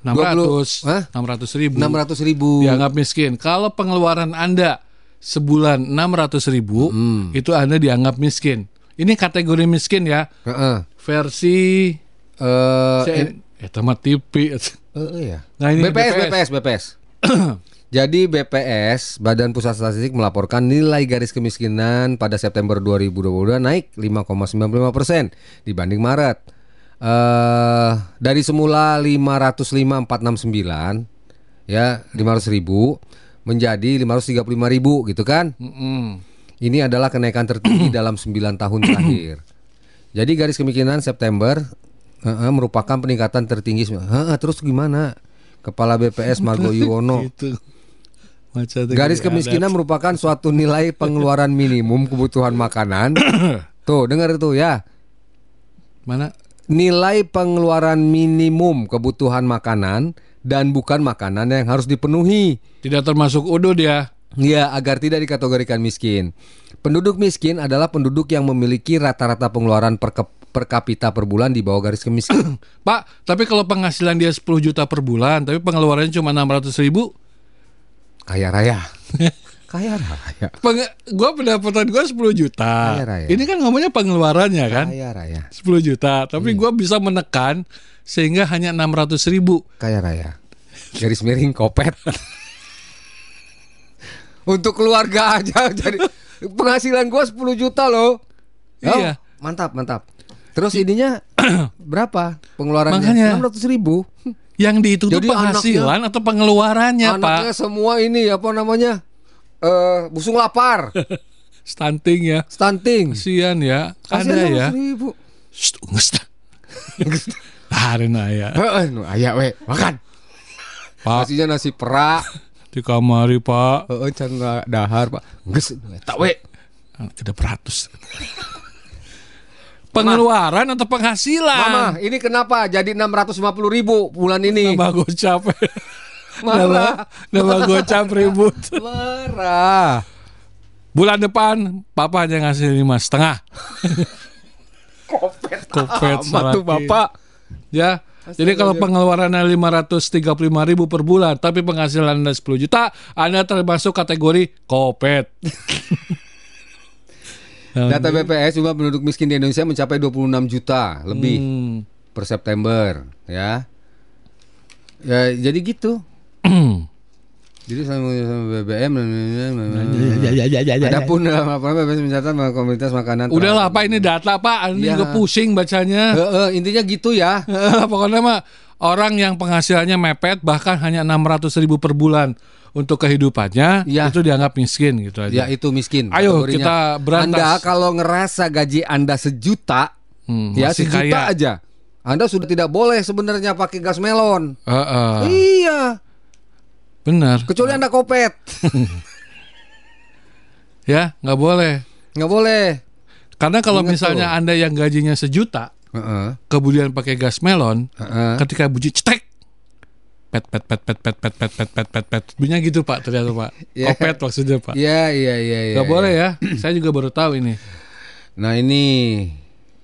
600. 20. Hah? 600 ribu. 600 ribu. Dianggap miskin. Kalau pengeluaran Anda sebulan 600 ribu, Hmm. itu Anda dianggap miskin. Ini kategori miskin ya. Heeh. Versi Eh, C- eh TV. eh, iya. Nah, ini BPS, BPS. BPS, BPS. Jadi BPS, Badan Pusat Statistik melaporkan nilai garis kemiskinan pada September 2022 naik 5,95 persen dibanding Maret. Eh dari semula 505.469 ya 500 ribu menjadi 535 ribu gitu kan? Mm-mm. Ini adalah kenaikan tertinggi dalam 9 tahun terakhir. Jadi garis kemiskinan September eh, eh, merupakan peningkatan tertinggi. Heeh, terus gimana? Kepala BPS Margo Yuwono. Gitu. Garis kemiskinan merupakan suatu nilai pengeluaran minimum kebutuhan makanan. Tuh, dengar itu ya. Mana? Nilai pengeluaran minimum kebutuhan makanan dan bukan makanan yang harus dipenuhi. Tidak termasuk udud ya. Ya, agar tidak dikategorikan miskin. Penduduk miskin adalah penduduk yang memiliki rata-rata pengeluaran per, ke- per kapita per bulan di bawah garis kemiskinan. Pak, tapi kalau penghasilan dia 10 juta per bulan, tapi pengeluarannya cuma 600 ribu, Kaya raya. Kaya raya. peng gue pendapatan gue 10 juta. Kaya raya. Ini kan ngomongnya pengeluarannya kan, Kaya raya. 10 juta. Tapi Iya. gua bisa menekan sehingga hanya 600 ribu. Kaya raya. Garis miring kopet. Untuk keluarga aja jadi penghasilan gua 10 juta loh. Oh, Iya. Mantap, mantap. Terus ininya berapa pengeluarannya? Makanya. 600 ribu. Yang dihitung itu penghasilan atau pengeluarannya, Anaknya Pak? semua ini apa namanya? Eh busung lapar, Stunting ya. stunting. Kasihan ya. Ada Kasihan ya. 600 ribu. Shh, unges dah. Harin ya. Heeh, nu aya we, makan. Pak, Nasinya nasi perak. di kamari, Pak. Heeh, can dahar, Pak. Geus tak we. Tidak beratus. Pengeluaran atau penghasilan? Mama, ini kenapa jadi 650 ribu bulan ini? Nambah gocap. Marah. Nambah, nambah gocap ribut. Marah. Bulan depan papa hanya ngasih lima setengah. Kopet. Kopet tuh. Bapak. Ya. Jadi kalau pengeluarannya 535 ribu per bulan, tapi penghasilan Anda 10 juta, Anda termasuk kategori kopet. Data BPS jumlah penduduk miskin di Indonesia mencapai 26 juta lebih Hmm. per September, ya. Ya, jadi gitu. Jadi sama, sama BBM Adapun dalam laporan BPS mencatat bahwa komunitas makanan Udahlah Pak ini data Pak, ini Ya. juga pusing bacanya. Heeh, intinya gitu ya. Pokoknya mah orang yang penghasilannya mepet bahkan hanya 600 ribu per bulan untuk kehidupannya Ya. itu dianggap miskin gitu Ya aja. itu miskin. Ayo, kategorinya. kita berantas. Anda kalau ngerasa gaji Anda sejuta, Hmm, ya sejuta kaya. aja. Anda sudah tidak boleh sebenarnya pakai gas melon. Heeh, Iya, benar. kecuali Anda kopet. Ya, nggak boleh. Nggak boleh. Karena kalau Ingat misalnya tuh. Anda yang gajinya sejuta, Heeh. kemudian pakai gas melon, Heeh. ketika bunyi cetek, pet pet pet pet pet pet pet pet pet pet pet, bunyinya gitu Pak ternyata Pak. Ya. Kopet maksudnya Pak. Iya, iya, iya, iya. Nggak boleh ya. Saya juga baru tahu ini. Nah ini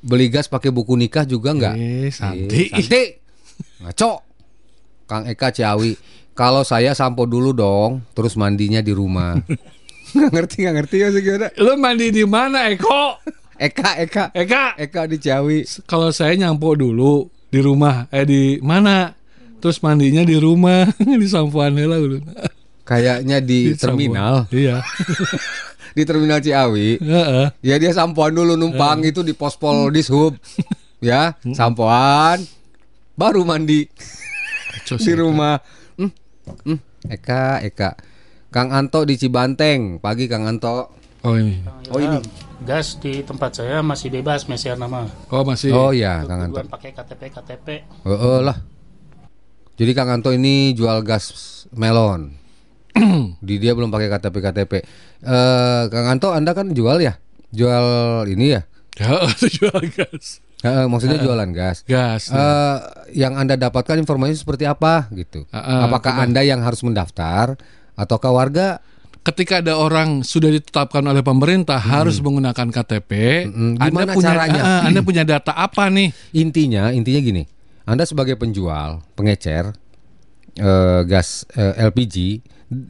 beli gas pakai buku nikah juga nggak? Eh, Santi. Eh, Santi. Ngaco. Kang Eka Ciawi. Kalau saya sampo dulu dong, terus mandinya di rumah. nggak ngerti, nggak ngerti ya gimana? Lu mandi di mana Eko? Eka, Eka, Eka, Eka di Ciawi. kalau saya nyampo dulu di rumah, eh di mana? Terus mandinya di rumah, di sampoan lah dulu. Kayaknya di, terminal, sampoan. Iya. di terminal Ciawi. Heeh. Ya dia sampoan dulu numpang itu di pospol dishub. ya, sampoan baru mandi Cus, di rumah. Hmm, hmm, Eka, Eka. Kang Anto di Cibanteng, pagi Kang Anto. Oh ini. Oh, ini. gas di tempat saya masih bebas Mesiar nama. Oh masih. Oh iya, Kang Anto. Pakai KTP KTP. Heeh lah. Jadi Kang Anto ini jual gas melon. Di dia belum pakai KTP KTP. Eh Kang Anto Anda kan jual ya? Jual ini ya? Ya, jual gas. Heeh, maksudnya jualan gas. Gas. Eh yang Anda dapatkan informasi seperti apa gitu? Heeh, Apakah Anda yang harus mendaftar ataukah warga? Ketika ada orang sudah ditetapkan oleh pemerintah harus menggunakan KTP. Anda Gimana punya caranya? Ah, Anda punya data apa nih? Intinya, intinya gini. Anda sebagai penjual, pengecer eh, gas eh, LPG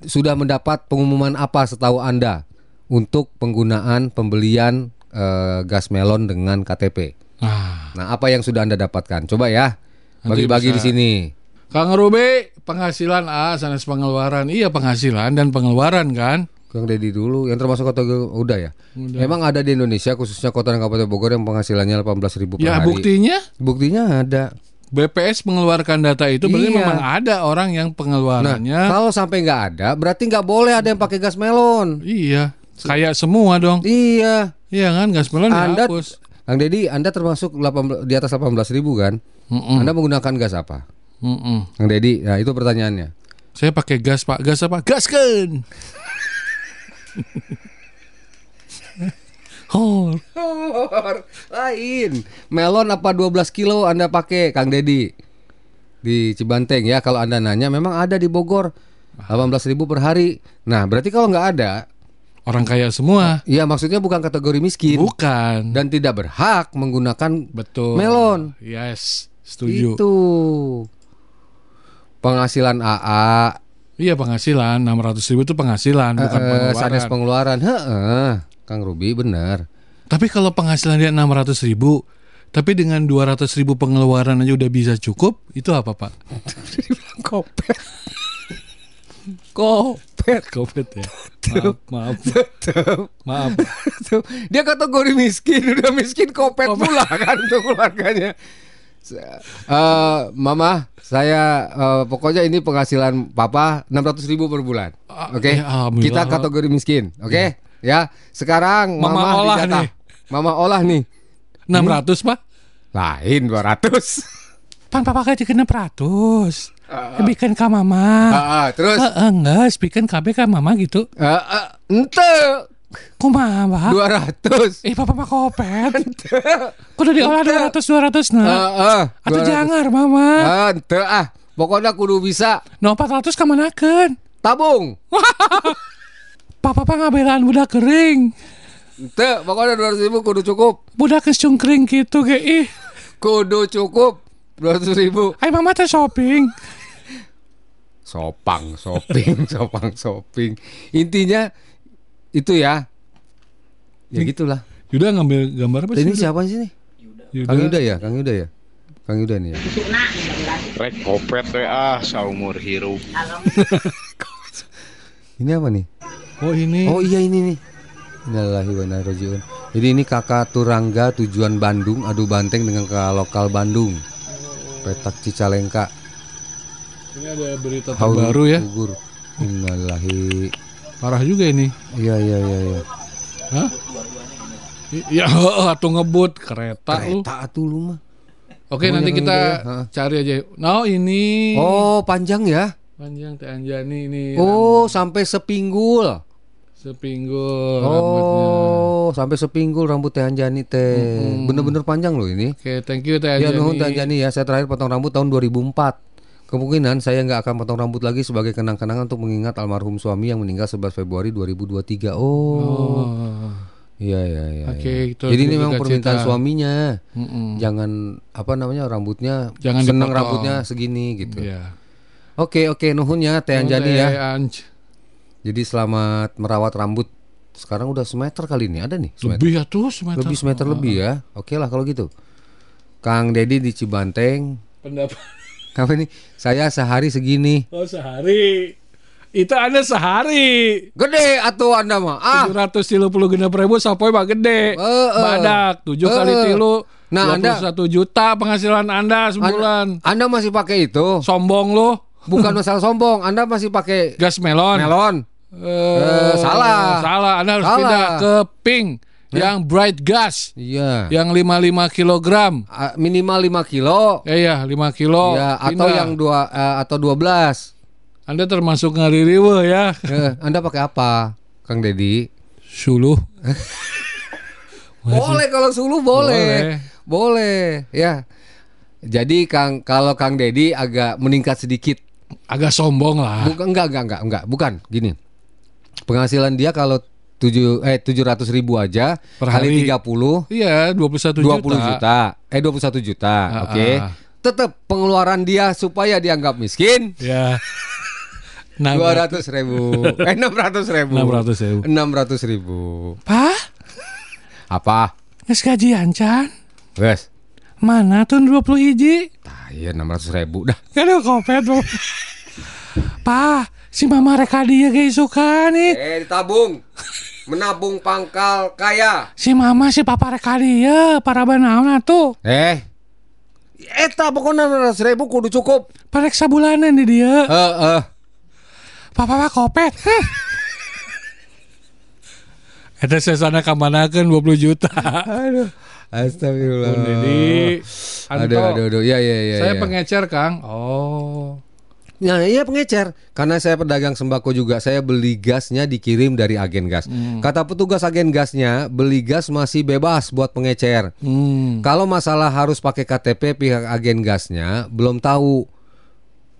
sudah mendapat pengumuman apa setahu Anda untuk penggunaan pembelian eh, gas melon dengan KTP? Ah, Nah, apa yang sudah Anda dapatkan? Coba ya. Bagi-bagi di sini. Kang Ruby, penghasilan A sanes pengeluaran. Iya penghasilan dan pengeluaran kan? Kang Deddy dulu yang termasuk kategori udah ya. Memang ada di Indonesia khususnya kota dan kabupaten Bogor yang penghasilannya 18.000 per Ya hari. buktinya Buktinya ada. BPS mengeluarkan data itu berarti Iya. memang ada orang yang Nah, pengeluarannya. kalau sampai nggak ada, berarti nggak boleh ada yang pakai gas melon. Iya, kayak semua dong. Iya. Iya kan, gas melon Anda, dihapus. Kang Deddy, Anda termasuk 18, di atas 18 ribu kan? Mm-mm, Anda menggunakan gas apa? mm-mm. Kang Deddy, nah itu pertanyaannya. Saya pakai gas pak, gas apa? Gaskan. oh, Lain. Melon apa 12 kilo Anda pakai, Kang Deddy? Di Cibanteng ya, kalau Anda nanya memang ada di Bogor. 18 ribu per hari. Nah, berarti kalau nggak ada, orang kaya semua. ya maksudnya bukan kategori miskin Bukan. dan tidak berhak menggunakan Betul. melon. Yes, setuju. Itu penghasilan AA, Iya penghasilan 600 ribu itu penghasilan bukan pengeluaran. sanes pengeluaran. Heeh, Kang Ruby benar. Tapi kalau penghasilan dia 600 ribu, tapi dengan 200 ribu pengeluaran aja udah bisa cukup, itu apa pak? Kopet. Kopet. Covid ya. Maaf, maaf, Tuh. maaf. Tuh, Dia kategori miskin, udah miskin kopet pula kan untuk keluarganya. Eh, mama, saya eh, pokoknya ini penghasilan papa 600 ribu per bulan. Ah, Oke, ya, alhamdulillah. kita kategori miskin. Oke, ya. Sekarang Mama mama, olah dijatah. nih. Mama olah nih. 600 pak? Lain 200. Pan papa kayak 600. Bikin ka mama. Ah, ah, terus Eh, enggak, bikin KB ka mama gitu. eh, eh, ente Kumaha? 200. Eh papa mah kopet. Kudu diolah 200 200 nah. Eh, eh, Atau 200. jangar mama. Ente ah. Pokoknya kudu bisa No 400 kamanakeun? tabung. Papa pa ngabelaan budak kering. Ente, pokoknya 200 ribu kudu cukup. Budak geus cungkring gitu ge ih. Kudu cukup 200 ribu. Ay mama teh shopping. Sopang, shopping, sopang, shopping. Intinya itu ya. Ya gitulah. Yuda ngambil gambar apa sih? Ini siapa sih nih? Yuda. Kang Yuda ya, Kang Yuda ya. Kang Yuda nih ya. Rek kopet we ah saumur hirup. Ini apa nih? Oh ini. Oh iya ini nih. Innalillahi wa. Jadi ini kakak Turangga tujuan Bandung adu banteng dengan ke lokal Bandung. Petak Cicalengka. Ini ada berita Haul terbaru ya. Gugur. Innalillahi. Parah juga ini. Iya iya iya iya. Hah? I- Ya, heeh, atau ngebut kereta, lu. Kereta atuh lu mah. Oke, Oh, nanti kita ya, cari aja. Nah, ini Oh, panjang ya? panjang Teh Anjani ini. Oh, sampai sepinggul. Sepinggul rambutnya. Oh, sampai sepinggul rambut Teh Anjani teh. Bener-bener panjang loh ini. Oke, thank you Teh Ya Anjani. nuhun Teh Anjani ya. Saya terakhir potong rambut tahun 2004. Kemungkinan saya nggak akan potong rambut lagi sebagai kenang-kenangan untuk mengingat almarhum suami yang meninggal 11 Februari 2023. Oh. Oh. Iya iya iya. Oke, iya. itu Jadi ini memang permintaan cita. suaminya. Mm-mm. Jangan apa namanya rambutnya Jangan seneng dipotong. rambutnya segini gitu. Iya. Oke oke nuhun ya Teh Anjani ya. Anj. Jadi selamat merawat rambut. Sekarang udah semeter kali ini ada nih. Semeter. Lebih ya tuh semeter. Lebih semeter lebih ya. Oke lah kalau gitu. Kang Dedi di Cibanteng. Pendapat. Apa nih? Saya sehari segini. Oh, sehari. Itu Anda sehari. Gede atuh Anda mah. Ah. 730 genap ribu sapoy mah gede. Eh, eh. Badak 7 Eh, kali tilu. Nah, Anda- 21 juta penghasilan Anda sebulan. Anda, Anda masih pakai itu? Sombong lu. Bukan masalah sombong. Anda masih pakai Gas melon. melon. Eh, salah. Salah. Anda harus Salah. pindah ke pink yang bright gas Iya. yang 55 kilogram. Minimal 5 kilo. Eh ya, 5 kilo. ya, atau Pindah. yang dua eh, atau 12. Anda termasuk ngaririwe ya. Eh, anda pakai apa? Kang Dedi? Suluh. Boleh kalau sulu boleh. Boleh. Ya. Jadi Kang kalau Kang Dedi agak meningkat sedikit. Agak sombong lah. Bukan enggak enggak enggak enggak, bukan. Gini. Penghasilan dia kalau 7 eh 700 ribu aja Per kali hari. 30 Iya, 21 20 juta. juta. Eh 21 juta. Ah, Oke. ah. Tetap pengeluaran dia supaya dianggap miskin Ya. Nah, dua ratus ribu, eh enam ratus ribu, 600 ribu. enam ratus ribu. Pak, Apa? nges gajian Can? Guys, Mana tuh 20 hiji? ah, iya enam ratus ribu dah. Ada kopet. Pak, si mama reka dia gak suka nih. Eh ditabung, menabung pangkal kaya. Si mama si papa reka dia, para banauna tuh. Eh, eta pokoknya enam ratus ribu kudu cukup. Parek sabulanan di dia. Eh, eh. Papa mah kopet. Eta saya sana kamanakeun 20 juta. Aduh, astagfirullah. Anto. Aduh, aduh, aduh, ya, ya, ya. saya ya. pengecer, Kang. Oh. Nah, iya pengecer. Karena saya pedagang sembako juga, saya beli gasnya dikirim dari agen gas. Hmm. Kata petugas agen gasnya, beli gas masih bebas buat pengecer. Hmm. Kalau masalah harus pakai KTP pihak agen gasnya belum tahu.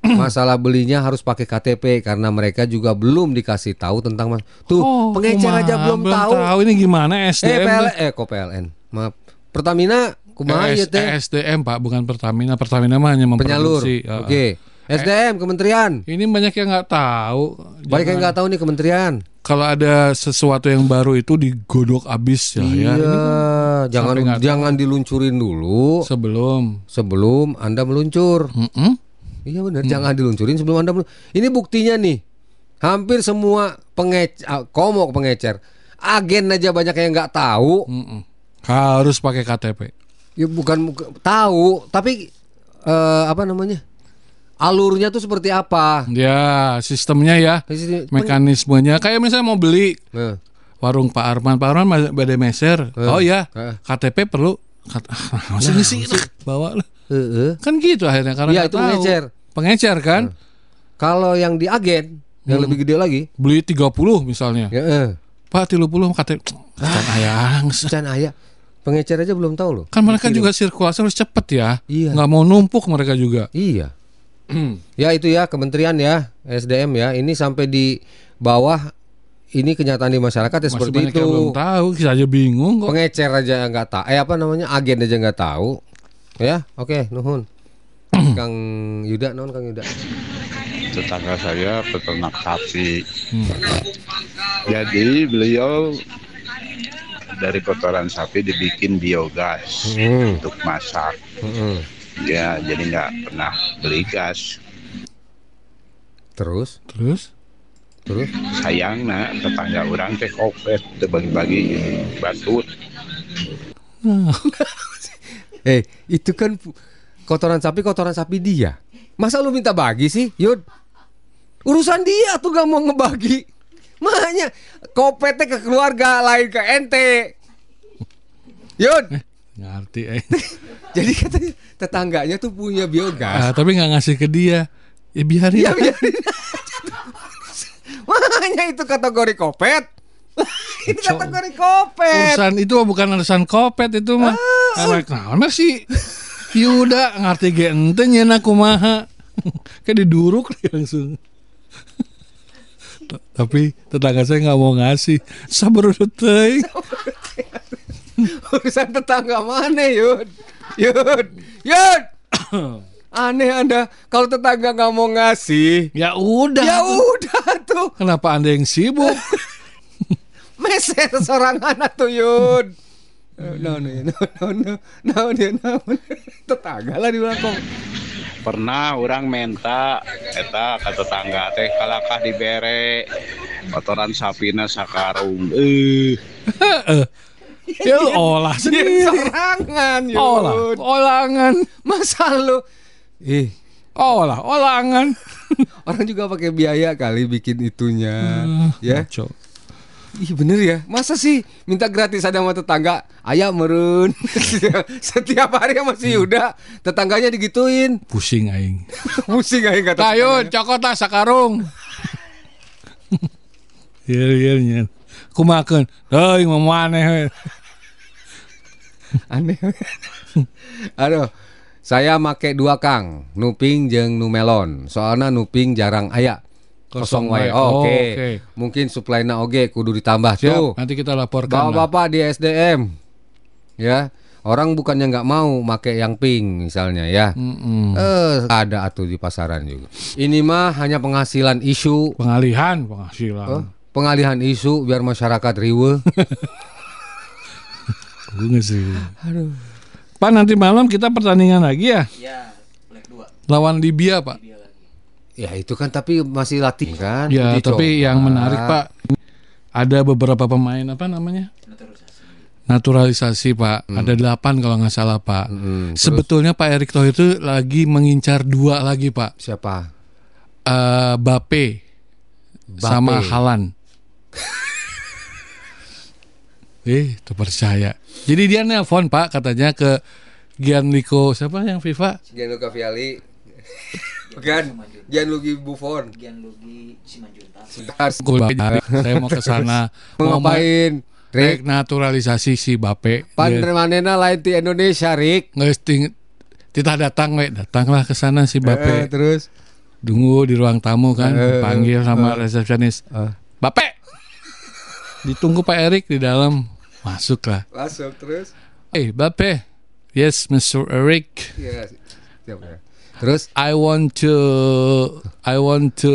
Masalah belinya harus pakai KTP karena mereka juga belum dikasih tahu tentang mas. Tuh, Oh, pengecer kumaha, aja belum, tahu. Ini gimana Eh, SDM? PL, eh kok PLN? Maaf. Pertamina kumaha Eh, ya teh? SDM Pak, bukan Pertamina. Pertamina mah hanya Penyalur. memproduksi. Ya. Oke. SDM Kementerian. Ini banyak yang nggak tahu. Banyak yang Jangan- nggak tahu nih kementerian. Kalau ada sesuatu yang baru itu digodok abis ya. ya. Iya, Ini jangan sampai nggak tahu. jangan diluncurin dulu sebelum. sebelum Anda meluncur. Mm-mm. Iya benar, jangan diluncurin sebelum Anda meluncur. Ini buktinya nih. Hampir semua pengecer, komok pengecer. Agen aja banyak yang nggak tahu. Mm-mm. Harus pakai KTP. Ya bukan tahu, tapi eh, apa namanya? Alurnya tuh seperti apa? Ya, sistemnya ya, mekanismenya. Kayak misalnya mau beli Nah, warung Pak Arman, Pak Arman ma- bade meser. Oh ya, Eh. KTP perlu. Kat, ah, sih, bawa lah. Kan gitu akhirnya karena nggak itu tahu. pengecer. Pengecer kan? Kalau yang di agen yang lebih gede lagi, Beli 30 misalnya. ya eh, Pak 30 KTP. Kan ayang. can ayah. Pengecer aja belum tahu loh. Kan mereka juga sirkulasi harus cepet ya. Iya. Nggak mau numpuk mereka juga. Iya. ya itu ya kementerian ya SDM ya ini sampai di bawah ini kenyataan di masyarakat ya Masih seperti itu belum tahu, kita aja bingung kok. pengecer aja nggak tahu eh apa namanya agen aja nggak tahu ya oke nuhun Kang Yuda non Kang Yuda Tetangga saya peternak sapi. Jadi beliau dari kotoran sapi dibikin biogas Hmm. untuk masak. Mm-mm. Ya, jadi nggak pernah beli gas. Terus, Terus? terus. Sayang nah, tetangga orang teh kopet, teu bagi-bagi batut. Eh, itu kan kotoran sapi, kotoran sapi dia. Masa lu minta bagi sih, Yud? Urusan dia tuh gak mau ngebagi. Makanya kopetnya ke keluarga lain ke ente. Yud, Ngerti eh. jadi katanya tetangganya tuh punya biogas. Ah, tapi nggak ngasih ke dia. Ya biarin. Ya biarin. Makanya itu kategori kopet. itu kategori kopet. Urusan itu bukan urusan kopet itu mah. Anak naon mah sih? Yuda ngerti ge ente nyeuna kumaha. Kayak diduruk langsung. Tapi tetangga saya nggak mau ngasih. Sabar teuing. Urusan tetangga mana Yud Yud Yud Aneh anda Kalau tetangga nggak mau ngasih Ya udah. Ya tuh. udah tuh Kenapa anda yang sibuk? Meser seorang anak tuh Yud No no no no no no no no Tetangga lah di belakang Pernah orang menta eta ka tetangga teh kalakah dibere kotoran sapina sakarung. Eh, ya lu olah sendiri. serangan Olah, olangan. Masa lu Ih Olah, olangan. Orang juga pakai biaya kali bikin itunya Ya Ngaco. Iya bener ya Masa sih minta gratis ada sama tetangga Ayah merun Setiap hari sama si Yuda Tetangganya digituin Pusing aing. Pusing aja kata Kayu, tetangganya. cokot lah sakarung. Iya, iya, iya. Kumakeun. Teuing mau maneh we. Aneh Aduh Saya make dua kang Nuping jeung Numelon Soalnya Nuping jarang aya Kosong wae Oh, Oke oke. Mungkin suplainya oge kudu ditambah Siap, tuh nanti kita laporkan. Bapak-bapak di SDM Ya Orang bukannya nggak mau make yang pink misalnya ya Mm-mm. Eh, ada atuh di pasaran juga. Ini mah hanya penghasilan isu, Pengalihan, penghasilan. eh, pengalihan isu biar masyarakat riwe. Gue sih. Aduh. Pak nanti malam kita pertandingan lagi ya? Ya, leg 2. Lawan Libya, Pak. ya itu kan tapi masih latih kan. Ya, Uji tapi coba. yang menarik, Pak, ada beberapa pemain apa namanya? Naturalisasi, Pak. Ada delapan kalau nggak salah, Pak. Hmm, terus Sebetulnya Pak Erick Thohir itu lagi mengincar dua lagi, Pak. siapa? Eh Bape sama Halan. eh, terpercaya. Jadi dia nelpon Pak katanya ke Gianluca siapa yang FIFA? Gianluca Vialli. Bukan, Gianluigi Buffon. Gianluigi Simanjuntak. Gua saya mau ke sana Mau ngapain? Rick, naturalisasi si Bape. pan Dia manena lain di Indonesia, Rick. geus ting- kita datang we, datanglah ke sana si Eh, Bape. terus Tunggu di ruang tamu kan, Eh, panggil sama resepsionis. Eh. Bape. Ditunggu Pak Erik di dalam. Masuklah. masuk terus. Eh, Bape. Yes, Mr. Eric. Iya, siap ya. Terus I want to I want to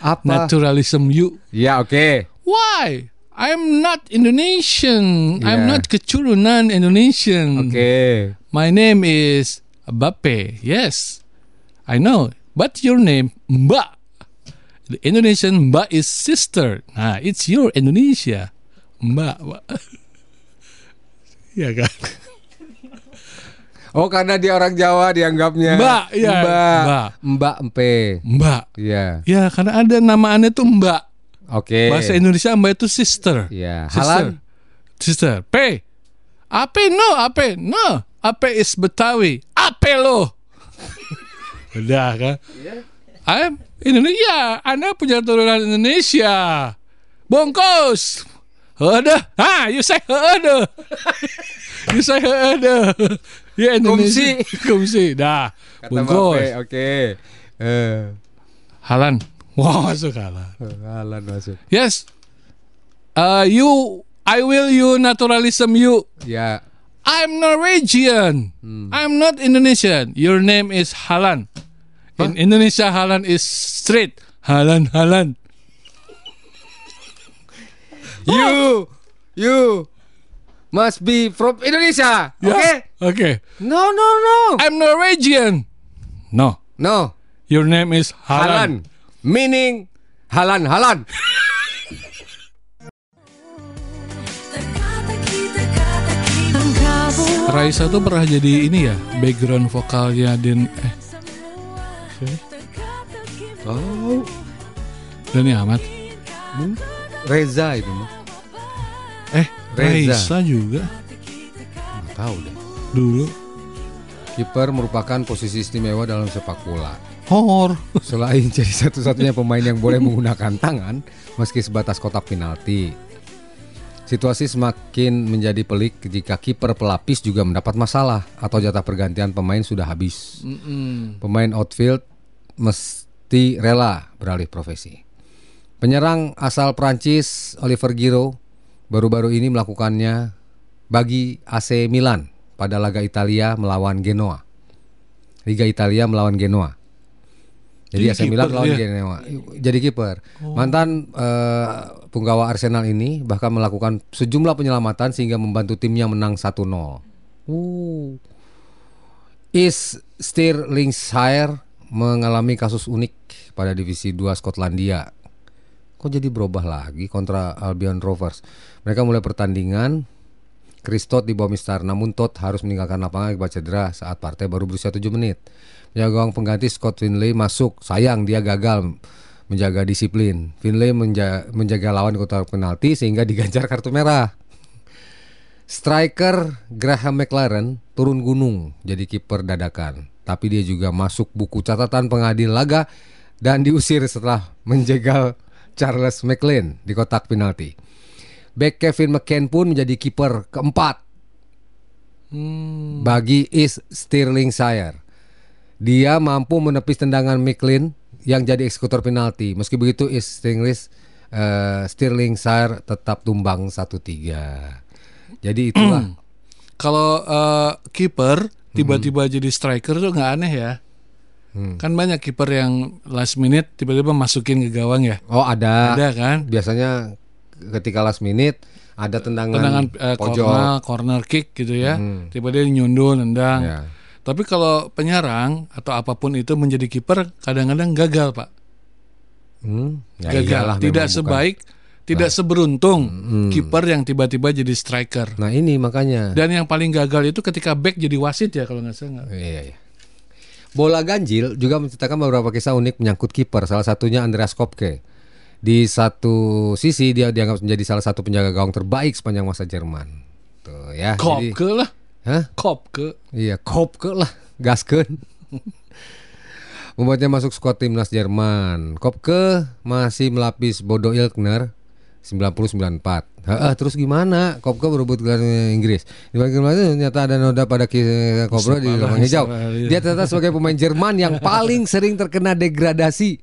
apa? naturalism you. Ya, oke. Why? I'm not Indonesian. I'm Yeah. not keturunan Indonesian. Oke. My name is Bape. Yes. I know. But your name Mbak. The Indonesian Mbak is sister. Nah, it's your Indonesia. Mbak. Iya kan? Oh karena dia orang Jawa dianggapnya Mbak, iya. Mbak Mbak. Mbak Empe Mbak. Iya Ya, karena ada nama aneh tuh Mbak. Oke Bahasa Indonesia Mbak itu sister. Iya Sister. Halan Sister. P. Ape no, ape no. Ape is Betawi. Ape lo. Udah kan? I'm Indonesia. Anda punya turunan Indonesia. Bongkos. Ada. Ah, you say ada. you say ada. Ya Indonesia. Kumsi. Dah. Kata Bongkos. Oke eh, Halan. Wah, masuk Halan. Halan masuk Yes. Uh, you, I will you naturalism you. Ya I'm Norwegian. I'm not Indonesian. Your name is Halan. In Indonesia, Halan is straight. Halan, Halan. You you must be from Indonesia. Ya. Oke? Oke. No, no, no. I'm Norwegian. No. No. Your name is Halan. Halan. Meaning halan halan. Raisa tuh pernah jadi ini ya background vokalnya Den eh Oh, Dani Ahmad. Reza itu mah. Eh Reza. Raisa juga Nggak tahu deh. dulu. Kiper merupakan posisi istimewa dalam sepak bola. Hor. Selain jadi satu-satunya pemain yang boleh menggunakan tangan meski sebatas kotak penalti. Situasi semakin menjadi pelik jika kiper pelapis juga mendapat masalah atau jatah pergantian pemain sudah habis. Pemain outfield mesti rela beralih profesi. Penyerang asal Prancis Oliver Giroud baru-baru ini melakukannya bagi AC Milan pada laga Italia melawan Genoa. Liga Italia melawan Genoa. Jadi Jadi AC Milan kiper melawan dia? Genoa. Jadi kiper. Mantan eh, punggawa Arsenal ini bahkan melakukan sejumlah penyelamatan sehingga membantu timnya menang 1-0. Uh. Is Stirlingshire mengalami kasus unik pada divisi 2 Skotlandia. Kok jadi berubah lagi kontra Albion Rovers? Mereka mulai pertandingan Chris Todd di bawah Mister, namun Todd harus meninggalkan lapangan akibat cedera saat partai baru berusia 7 menit. Penjaga gawang pengganti Scott Finlay masuk, sayang dia gagal menjaga disiplin. Finlay menja- menjaga lawan di kotak penalti sehingga diganjar kartu merah. Striker Graham McLaren turun gunung jadi kiper dadakan, tapi dia juga masuk buku catatan pengadil laga dan diusir setelah menjegal Charles McLean di kotak penalti. Back Kevin McCann pun menjadi kiper keempat bagi East Stirlingshire. Dia mampu menepis tendangan McLean yang jadi eksekutor penalti. Meski begitu East Stirlings, eh, Stirlingshire tetap tumbang 1-3. Jadi itulah Kalau eh, kiper tiba-tiba jadi striker tuh nggak aneh ya. Kan banyak kiper yang last minute tiba-tiba masukin ke gawang ya. Oh ada. Ada kan? Biasanya ketika last minute ada tendangan, Tendangan eh, pojok. corner, corner kick gitu ya. Tiba dia nyundul nendang. Ya. Tapi kalau penyerang atau apa pun itu menjadi kiper kadang-kadang gagal, Pak. Hmm, ya gagal. iyalah, Tidak memang bukan. sebaik, tidak seberuntung kiper yang tiba-tiba jadi striker. Nah ini makanya. Dan yang paling gagal itu ketika back jadi wasit ya kalau nggak salah. Iya, iya. Bola ganjil juga menceritakan beberapa kisah unik menyangkut kiper. Salah satunya Andreas Kopke. Di satu sisi dia dianggap menjadi salah satu penjaga gawang terbaik sepanjang masa Jerman. Tuh ya. jadi- Kopke lah. Hah? Kopke. Iya, Kopke lah, gaskeun. Membuatnya masuk skuad timnas Jerman. Kopke masih melapis Bodo Ilkner 90-94. Heeh, terus gimana? Kopke berebut gelar Inggris. Di bagian mana ternyata ada noda pada Kopke di lapangan hijau. iya. Dia ternyata sebagai pemain Jerman yang paling sering terkena degradasi.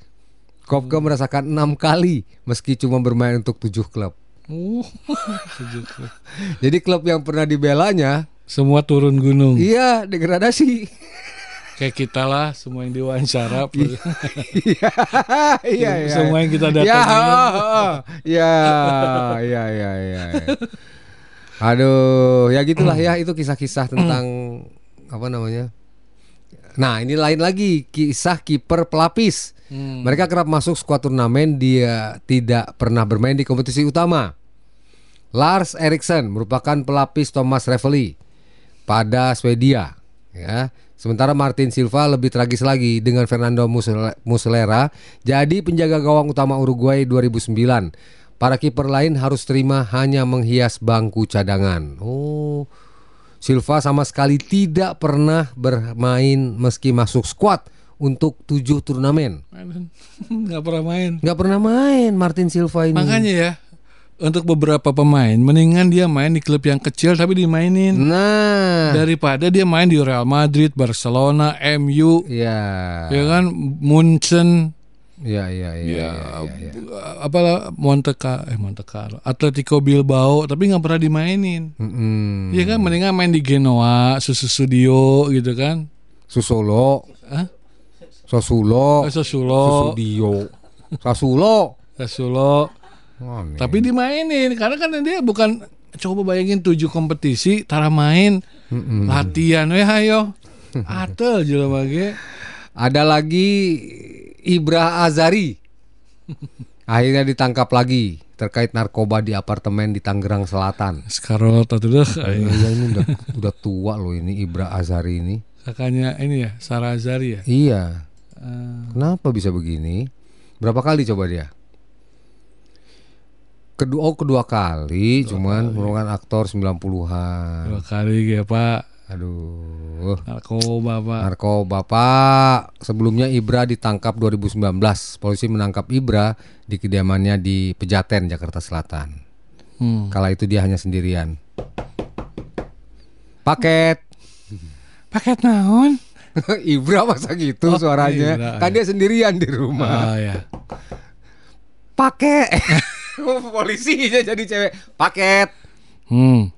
Kopke merasakan enam kali meski cuma bermain untuk tujuh klub. Uh, Jadi klub yang pernah dibelanya, semua turun gunung. iya degradasi. Kayak kita lah, semua yang diwawancara. Iya, iya, iya. Semua yang kita datangin. ya, ya, ya, ya. Aduh, ya gitulah ya itu kisah-kisah tentang apa namanya? Nah, ini lain lagi kisah kiper pelapis. Mereka kerap masuk skuad turnamen dia tidak pernah bermain di kompetisi utama. Lars Eriksson merupakan pelapis Thomas Ravelli pada Swedia ya. Sementara Martin Silva lebih tragis lagi dengan Fernando Musle- Muslera jadi penjaga gawang utama Uruguay 2009. Para kiper lain harus terima hanya menghias bangku cadangan. Oh. Silva sama sekali tidak pernah bermain meski masuk skuad untuk tujuh turnamen. Nggak pernah main. Nggak pernah main Martin Silva ini. Makanya ya, untuk beberapa pemain, mendingan dia main di klub yang kecil tapi dimainin. Nah, Daripada dia main di Real Madrid, Barcelona, MU, ya, ya kan, Munchen, ya, ya, ya, ya, ya, ya. apalah Monte Carlo, eh Monte Carlo, Atletico Bilbao, tapi nggak pernah dimainin. Iya kan, mendingan main di Genoa, Susu Studio gitu kan. Susolo, Hah? Sosulo, Sassuolo, Susudio, Sasulo. Sassuolo. Oh, nih. Tapi dimainin karena kan dia bukan coba bayangin tujuh kompetisi, tara main, latihan, weh ayo. Atel jelema ge. Ada lagi Ibra Azari. Akhirnya ditangkap lagi terkait narkoba di apartemen di Tangerang Selatan. Sekarang tatu deh, Ya, ini udah, udah tua loh ini Ibra Azari ini. kakaknya ini ya, Sarah Azari ya. Iya. Eh, Kenapa bisa begini? Berapa kali coba dia? Kedua oh kedua kali, cuman merupakan aktor 90-an. dua kali ya Pak. Aduh. Narkoba Pak. Narkoba Pak. Sebelumnya Ibra ditangkap 2019. Polisi menangkap Ibra di kediamannya di Pejaten, Jakarta Selatan. Hmm. Kala itu dia hanya sendirian. Paket. Paket naon? Ibra masa gitu Oh, suaranya. Ibra, kan ya. dia sendirian di rumah. Ah ya. Pakai. Polisinya jadi cewek. Paket. Hmm.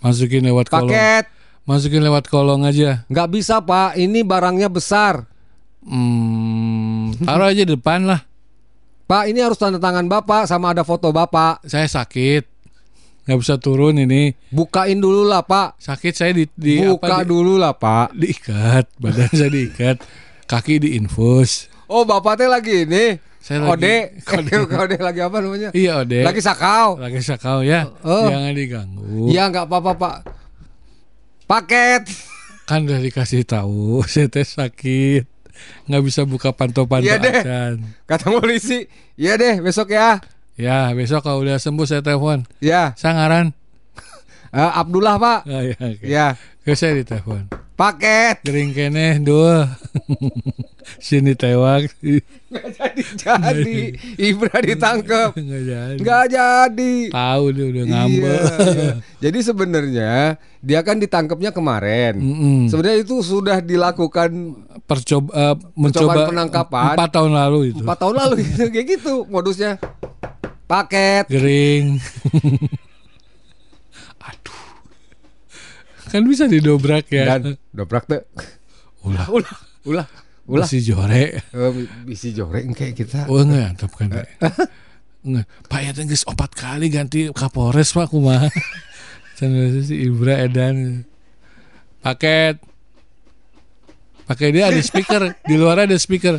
Masukin lewat kolong. Paket. Masukin lewat kolong aja. Nggak bisa pak. Ini barangnya besar. Hmm. Taruh aja di depan lah. Pak ini harus tanda tangan bapak sama ada foto bapak. Saya sakit. nggak bisa turun ini. Bukain dulu lah pak. Sakit saya di, di Buka apa, di- dulu lah pak. diikat. Badan saya diikat. Kaki diinfus. Oh bapak teh lagi ini. Saya lagi- Kode. kode. Kode lagi apa namanya? Iya Ode. Lagi sakau. Lagi sakau ya. Oh. Jangan diganggu. Iya nggak apa-apa pak. Paket. Kan udah dikasih tahu. Saya teh sakit. Nggak bisa buka pantau-pantau Iya deh. acan. Kata polisi. Iya deh besok ya. Ya besok kalau udah sembuh saya telepon. Ya. Sangaran. Eh, Abdullah pak. Oh, ya, oke. Ya. Ya, saya ditelepon. Paket. Gering kene dua. Sini tewak. Nggak jadi jadi. Ibra ditangkap. Nggak jadi. Nggak jadi. Tahu dia udah ngambek. Iya, iya. Jadi sebenarnya dia kan ditangkapnya kemarin. Mm-mm. Sebenarnya itu sudah dilakukan Percoba eh, mencoba penangkapan. empat tahun lalu itu. empat tahun lalu gitu. kayak gitu modusnya. Paket. Gering. Aduh. Kan bisa didobrak ya. Dan dobrak tuh. ulah Ulah, ulah, ulah. si jore. Eh, bisi joreng kayak kita. Oh enggak, antep kan. Enggak. Pak ya geus opat kali ganti Kapolres Pak kumaha. Cenah si Ibra Edan. Paket. Pakai dia ada speaker, di luar ada speaker.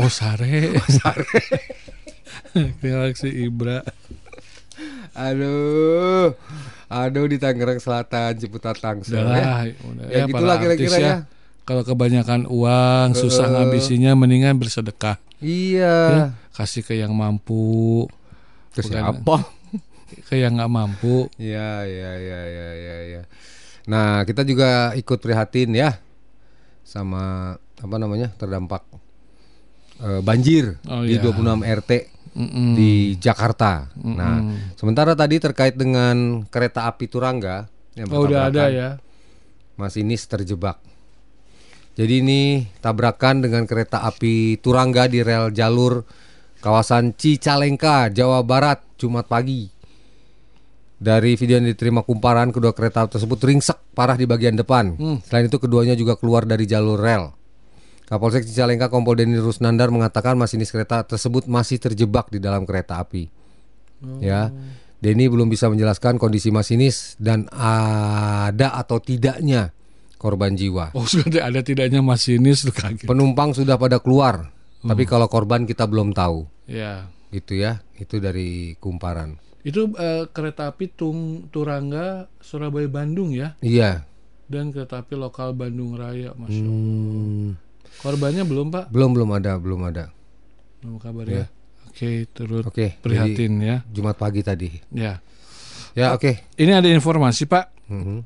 Oh sare. sare. si Ibra. Aduh. Aduh di Tangerang Selatan, Ciputat Tangsel ya. udah. Ya, para gitulah kira-kira ya. Kalau kebanyakan uang, susah ngabisinya, mendingan bersedekah. Iya. Ya, kasih ke yang mampu, Ke siapa? ke yang nggak mampu. Iya, iya, iya, iya, iya, iya. Nah, kita juga ikut prihatin ya sama apa namanya? terdampak eh, banjir Oh, di iya. 26 RT Mm-mm. di Jakarta. Nah, sementara tadi terkait dengan kereta api Turangga yang Oh, udah ada ya. Masinis terjebak. Jadi ini tabrakan dengan kereta api Turangga di rel jalur kawasan Cicalengka, Jawa Barat, Jumat pagi. Dari video yang diterima kumparan, kedua kereta tersebut ringsek parah di bagian depan. Selain itu keduanya juga keluar dari jalur rel. Kapolsek Cicalengka Kompol Deni Rusnandar mengatakan masinis kereta tersebut masih terjebak di dalam kereta api. Ya, Denny belum bisa menjelaskan kondisi masinis dan ada atau tidaknya korban jiwa. Oh sudah ada tidaknya masinis kaget. Penumpang sudah pada keluar, tapi kalau korban kita belum tahu. Ya. Gitu ya, itu dari kumparan. Itu eh, kereta api Tung Turangga Surabaya Bandung ya Iya. dan kereta api lokal Bandung Raya Masya Allah. Hmm, Korbannya belum Pak? belum belum ada, belum ada. Belum kabar ya. Oke, turut Oke, prihatin ya. Jumat pagi tadi. Ya. Ya, oke. Ini ada informasi Pak Mhm,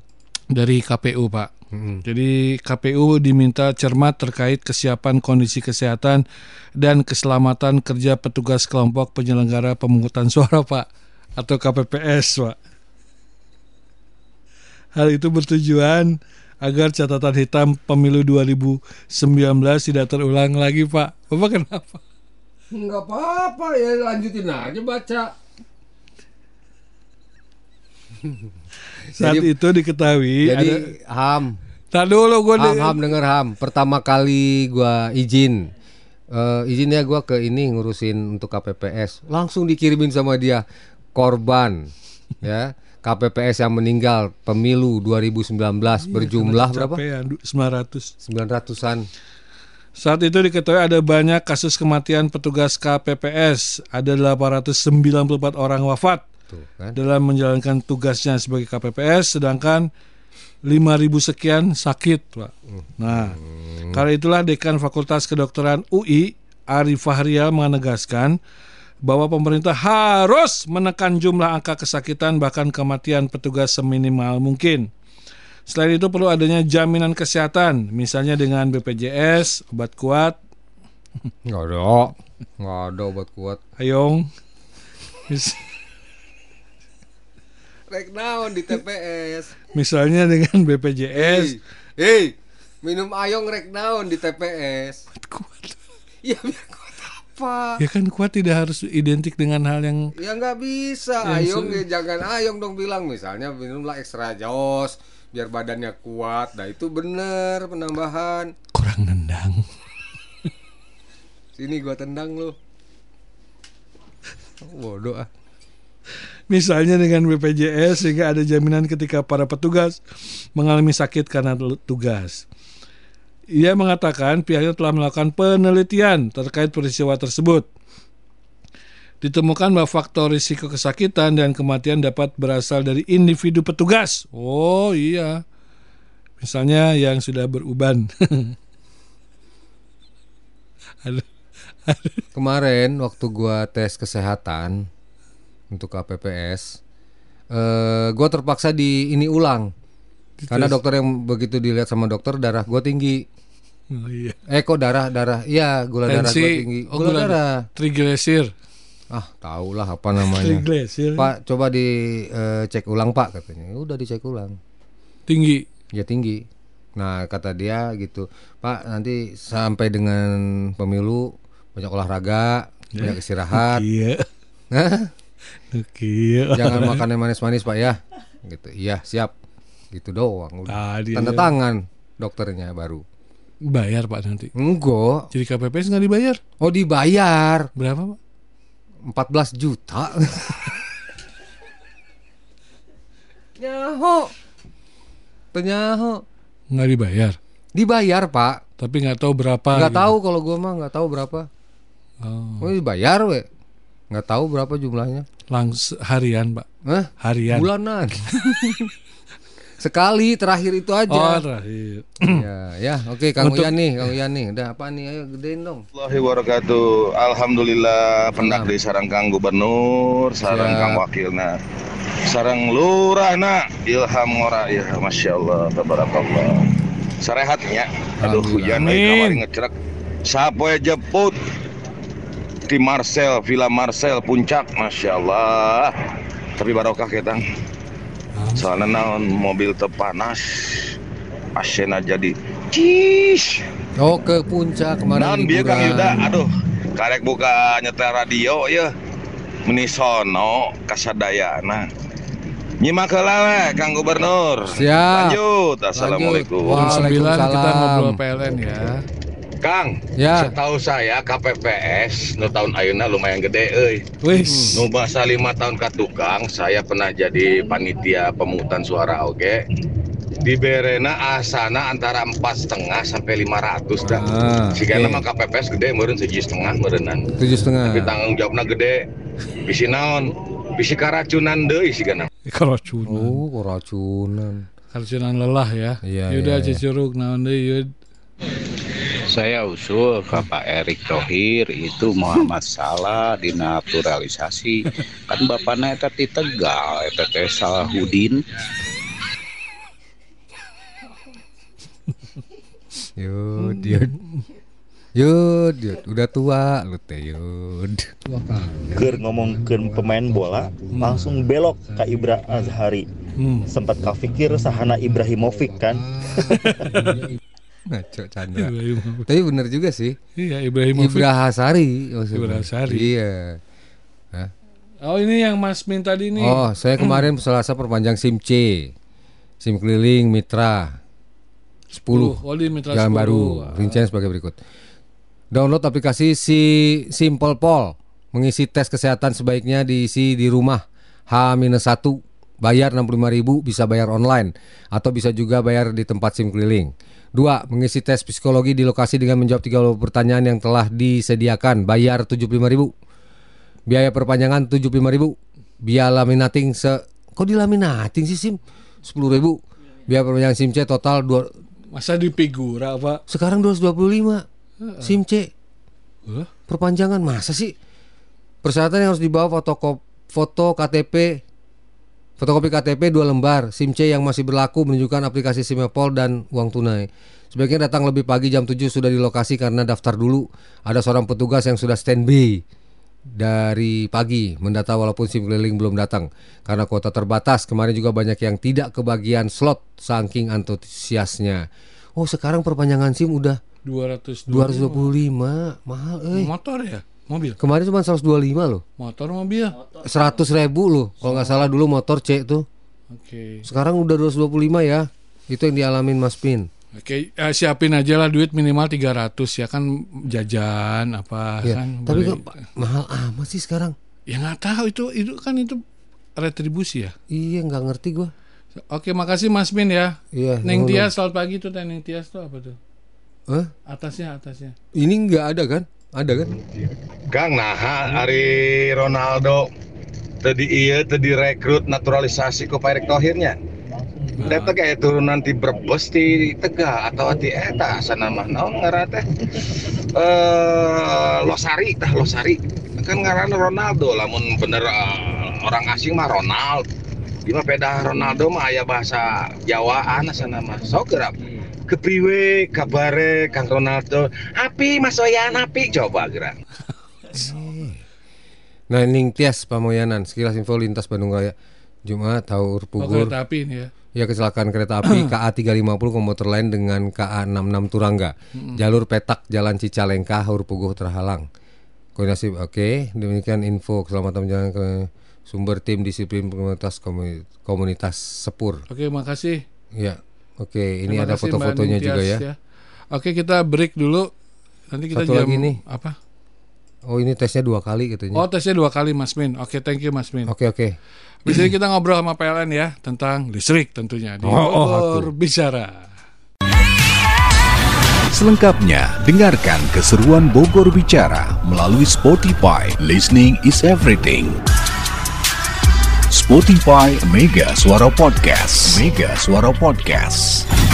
dari KPU Pak. mhm. Jadi KPU diminta cermat terkait kesiapan kondisi kesehatan dan keselamatan kerja petugas kelompok penyelenggara pemungutan suara Pak atau KPPS Pak. Hal itu bertujuan agar catatan hitam pemilu 2019 tidak terulang lagi Pak. Bapak kenapa? Enggak apa-apa ya, lanjutin aja baca. Saat Jadi- itu diketahui Jadi ada ham, Tar dulu gue ham, ham denger ham. Pertama kali gua izin, eh izin ya gua ke ini ngurusin untuk KPPS, langsung dikirimin sama dia korban ya KPPS yang meninggal pemilu 2019 berjumlah berapa? Capean, du- 900. 900-an. Saat itu diketahui ada banyak kasus kematian petugas KPPS. Ada 894 orang wafat Tuh kan. dalam menjalankan tugasnya sebagai KPPS, sedangkan 5.000 sekian sakit, Pak. Nah, karena itulah Dekan Fakultas Kedokteran UI, Ari Fahrial menegaskan bahwa pemerintah harus menekan jumlah angka kesakitan bahkan kematian petugas seminimal mungkin. Selain itu perlu adanya jaminan kesehatan, misalnya dengan BPJS, obat kuat, Nggak ada. Nggak ada obat kuat. ayong, Rek naon di TPS. misalnya dengan BPJS, Hei, minum ayong rek naon di TPS. kuat. Ya biar kuat apa? Ya kan kuat tidak harus identik dengan hal yang Ya nggak bisa. Yang Ayong ya jangan ayong dong bilang misalnya minumlah ekstra jos biar badannya kuat. Nah itu bener penambahan. kurang nendang. Sini gua tendang lu. Bodoh ah. Misalnya dengan BPJS sehingga ada jaminan ketika para petugas mengalami sakit karena tugas. Ia mengatakan pihaknya telah melakukan penelitian terkait peristiwa tersebut. Ditemukan bahwa faktor risiko kesakitan dan kematian dapat berasal dari individu petugas. Oh iya. Misalnya yang sudah beruban. Kemarin waktu gua tes kesehatan untuk KPPS, eh gua terpaksa di ini ulang. Karena dokter yang begitu dilihat sama dokter darah gua tinggi. Oh, iya. Eh kok darah darah? Iya, gula darah gua Tensi, tinggi. oh, Gula, gula darah. Triglycer. Ah, tahulah apa namanya. Triglycer. Pak, coba dicek ulang, Pak katanya. Ya Udah dicek ulang. Tinggi. Ya tinggi. Nah, kata dia gitu. Pak, nanti sampai dengan pemilu banyak olahraga, banyak istirahat. Iya. Oke. Jangan makan yang manis-manis, Pak ya. Gitu. Iya, siap. Gitu doang. Udah. Tadi Tanda aja. tangan dokternya baru. Bayar Pak nanti. Enggak. Jadi KPPS nggak dibayar? Oh, dibayar Berapa Pak? 14 juta. Nyaho. Penyaho. Nggak dibayar. Dibayar, Pak. Tapi nggak tahu berapa. Nggak gitu. tahu kalau gua mah nggak tahu berapa. Oh. Oh, dibayar, we. Nggak tahu berapa jumlahnya. Langsung harian Pak. Hah? Harian. Bulanan. Sekali terakhir itu Oh aja. terakhir. ya, ya, oke Kang Untuk- Uyan nih, Kang Uyan nih. Udah apa nih? Ayo gedein dong. Wabarakatuh. Alhamdulillah pendak di sarang Kang Gubernur, sarang. Kang Wakilna. Sarang Lurahna Ilham Ngora ya Masya Allah Tabarakallah Sarehatnya Aduh hujan kamari ngecerak Sapoe jeput Di Marcel, Villa Marcel Puncak Masya Allah Tapi barokah ketang Soalnya naon mobil tepanas Asena jadi Cish Oh, ke puncak kemarin Naon bieu Kang. Yuda, aduh, karek buka nyetel radio ya. Meni sono kasadayana. Nyimak heula we Kang Gubernur. Siap. Lanjut. Assalamualaikum. Jam 9 kita Waalaikumsalam. ngobrol PLN ya. Kang, Ya. setahu saya KPPS nu tahun ayeuna lumayan gede euy. Wis. Nu masa lima tahun ka tukang, saya pernah jadi panitia pemungutan suara oke. Di Berena asana antara empat setengah sampai lima ratus dah. Ah, Sigana oke. mah KPPS gede meureun seji setengah meureunnan. Tujuh setengah. tapi tanggung jawabnya gede bisi naon bisi karacunan deui sigana Keracunan. Oh, keracunan. Keracunan lelah ya. Iya, Yuda iya, iya. naon deui Yud. Saya usul ke Pak Erick Thohir itu Muhammad Salah dinaturalisasi kan bapaknya eta ti Tegal eta teh Salahuddin Yud, yud. Yud, yud. Udah tua lu teh, yud. Ker ngomongkeun pemain bola langsung belok ke Ibra Azhari Hmm. sempat kafikir sahana Ibrahimovic kan Ngaco canda. Ibrahim. Tapi bener juga sih. Iya Ibrahimovic. Ibra Hasari maksudnya. Ibra Hasari. Iya. Oh ini yang Mas Min tadi nih. Oh, saya kemarin Selasa perpanjang SIM C. SIM keliling Mitra 10 Oh di Mitra Jalan 10. Baru. Rincian sebagai berikut. Download aplikasi si Simple Pol. Mengisi tes kesehatan sebaiknya diisi di rumah H-1 bayar 65.000 bisa bayar online atau bisa juga bayar di tempat SIM keliling. Dua, mengisi tes psikologi di lokasi dengan menjawab 30 pertanyaan yang telah disediakan, bayar 75.000. Biaya perpanjangan 75.000. Biaya laminating se Kok di laminating sih SIM? 10.000. Biaya perpanjangan SIM C total dua Masa di figura Pak? sekarang 225. SIM C perpanjangan masa sih? Persyaratan yang harus dibawa fotokop foto KTP fotokopi KTP dua lembar, SIM C yang masih berlaku menunjukkan aplikasi Simepol dan uang tunai. Sebaiknya datang lebih pagi jam 7 sudah di lokasi karena daftar dulu. Ada seorang petugas yang sudah standby dari pagi mendata walaupun SIM keliling belum datang karena kuota terbatas. Kemarin juga banyak yang tidak kebagian slot saking antusiasnya. Oh, sekarang perpanjangan SIM udah 200 225 mahal eh. Motor ya? Mobil? Kemarin cuma 125 loh. Motor mobil? 100 ribu loh. Kalau nggak salah dulu motor C tuh. Oke. Sekarang udah 225 ya. Itu yang dialamin Mas Pin. Oke, eh, siapin aja lah duit minimal 300 ya kan jajan apa Ya, kan. tapi boleh. kok mahal amat sih sekarang. ya nggak tahu itu itu kan itu retribusi ya. Iya nggak ngerti gua. Oke, makasih Mas Min ya. Iya. Neng. Tias selamat pagi tuh Neng Tias tuh apa tuh? Hah? Atasnya atasnya. Ini nggak ada kan? Ada kan? Kang naha Ari Ronaldo tadi iya tadi rekrut naturalisasi ku Pak Erick Thohirnya. Eta kayak turunan ti Brebes ti Tegal atau ti eta asana mah naon ngaran teh? Eh Losari tah Losari. Kan ngaran Ronaldo lamun bener eh, orang asing mah Ronald. Di mah peda Ronaldo mah aya bahasa Jawaan asana mah. Sok gerak. Kepriwe kabare Kang Ronaldo? Api Mas Oyan api coba gerak. Nah, Ning Tias Pamoyanan, sekilas info lintas Bandung Raya. Jumat Taur Oh, Pugur. kereta api ini ya. Ya kecelakaan kereta api KA 350 komuter lain dengan KA 66 Turangga. Jalur petak Jalan Cicalengka Haur Puguh terhalang. Koordinasi oke, demikian info keselamatan jalan ke sumber tim disiplin komunitas komuni- komunitas Sepur. Oke, makasih. Ya. Oke, ini Terima ada foto-fotonya juga Tias, ya. Oke, kita break dulu. Nanti kita Satu jam lagi nih. apa? Oh, ini tesnya dua kali katanya. Oh, tesnya dua kali Mas Min. Oke, thank you Mas Min. Oke, oke. Di sini kita ngobrol sama PLN ya tentang listrik tentunya di Oh, oh, Bogor bicara. Selengkapnya, dengarkan keseruan Bogor Bicara melalui Spotify. Listening is everything. Spotify Mega Suara Podcast. Mega Suara Podcast.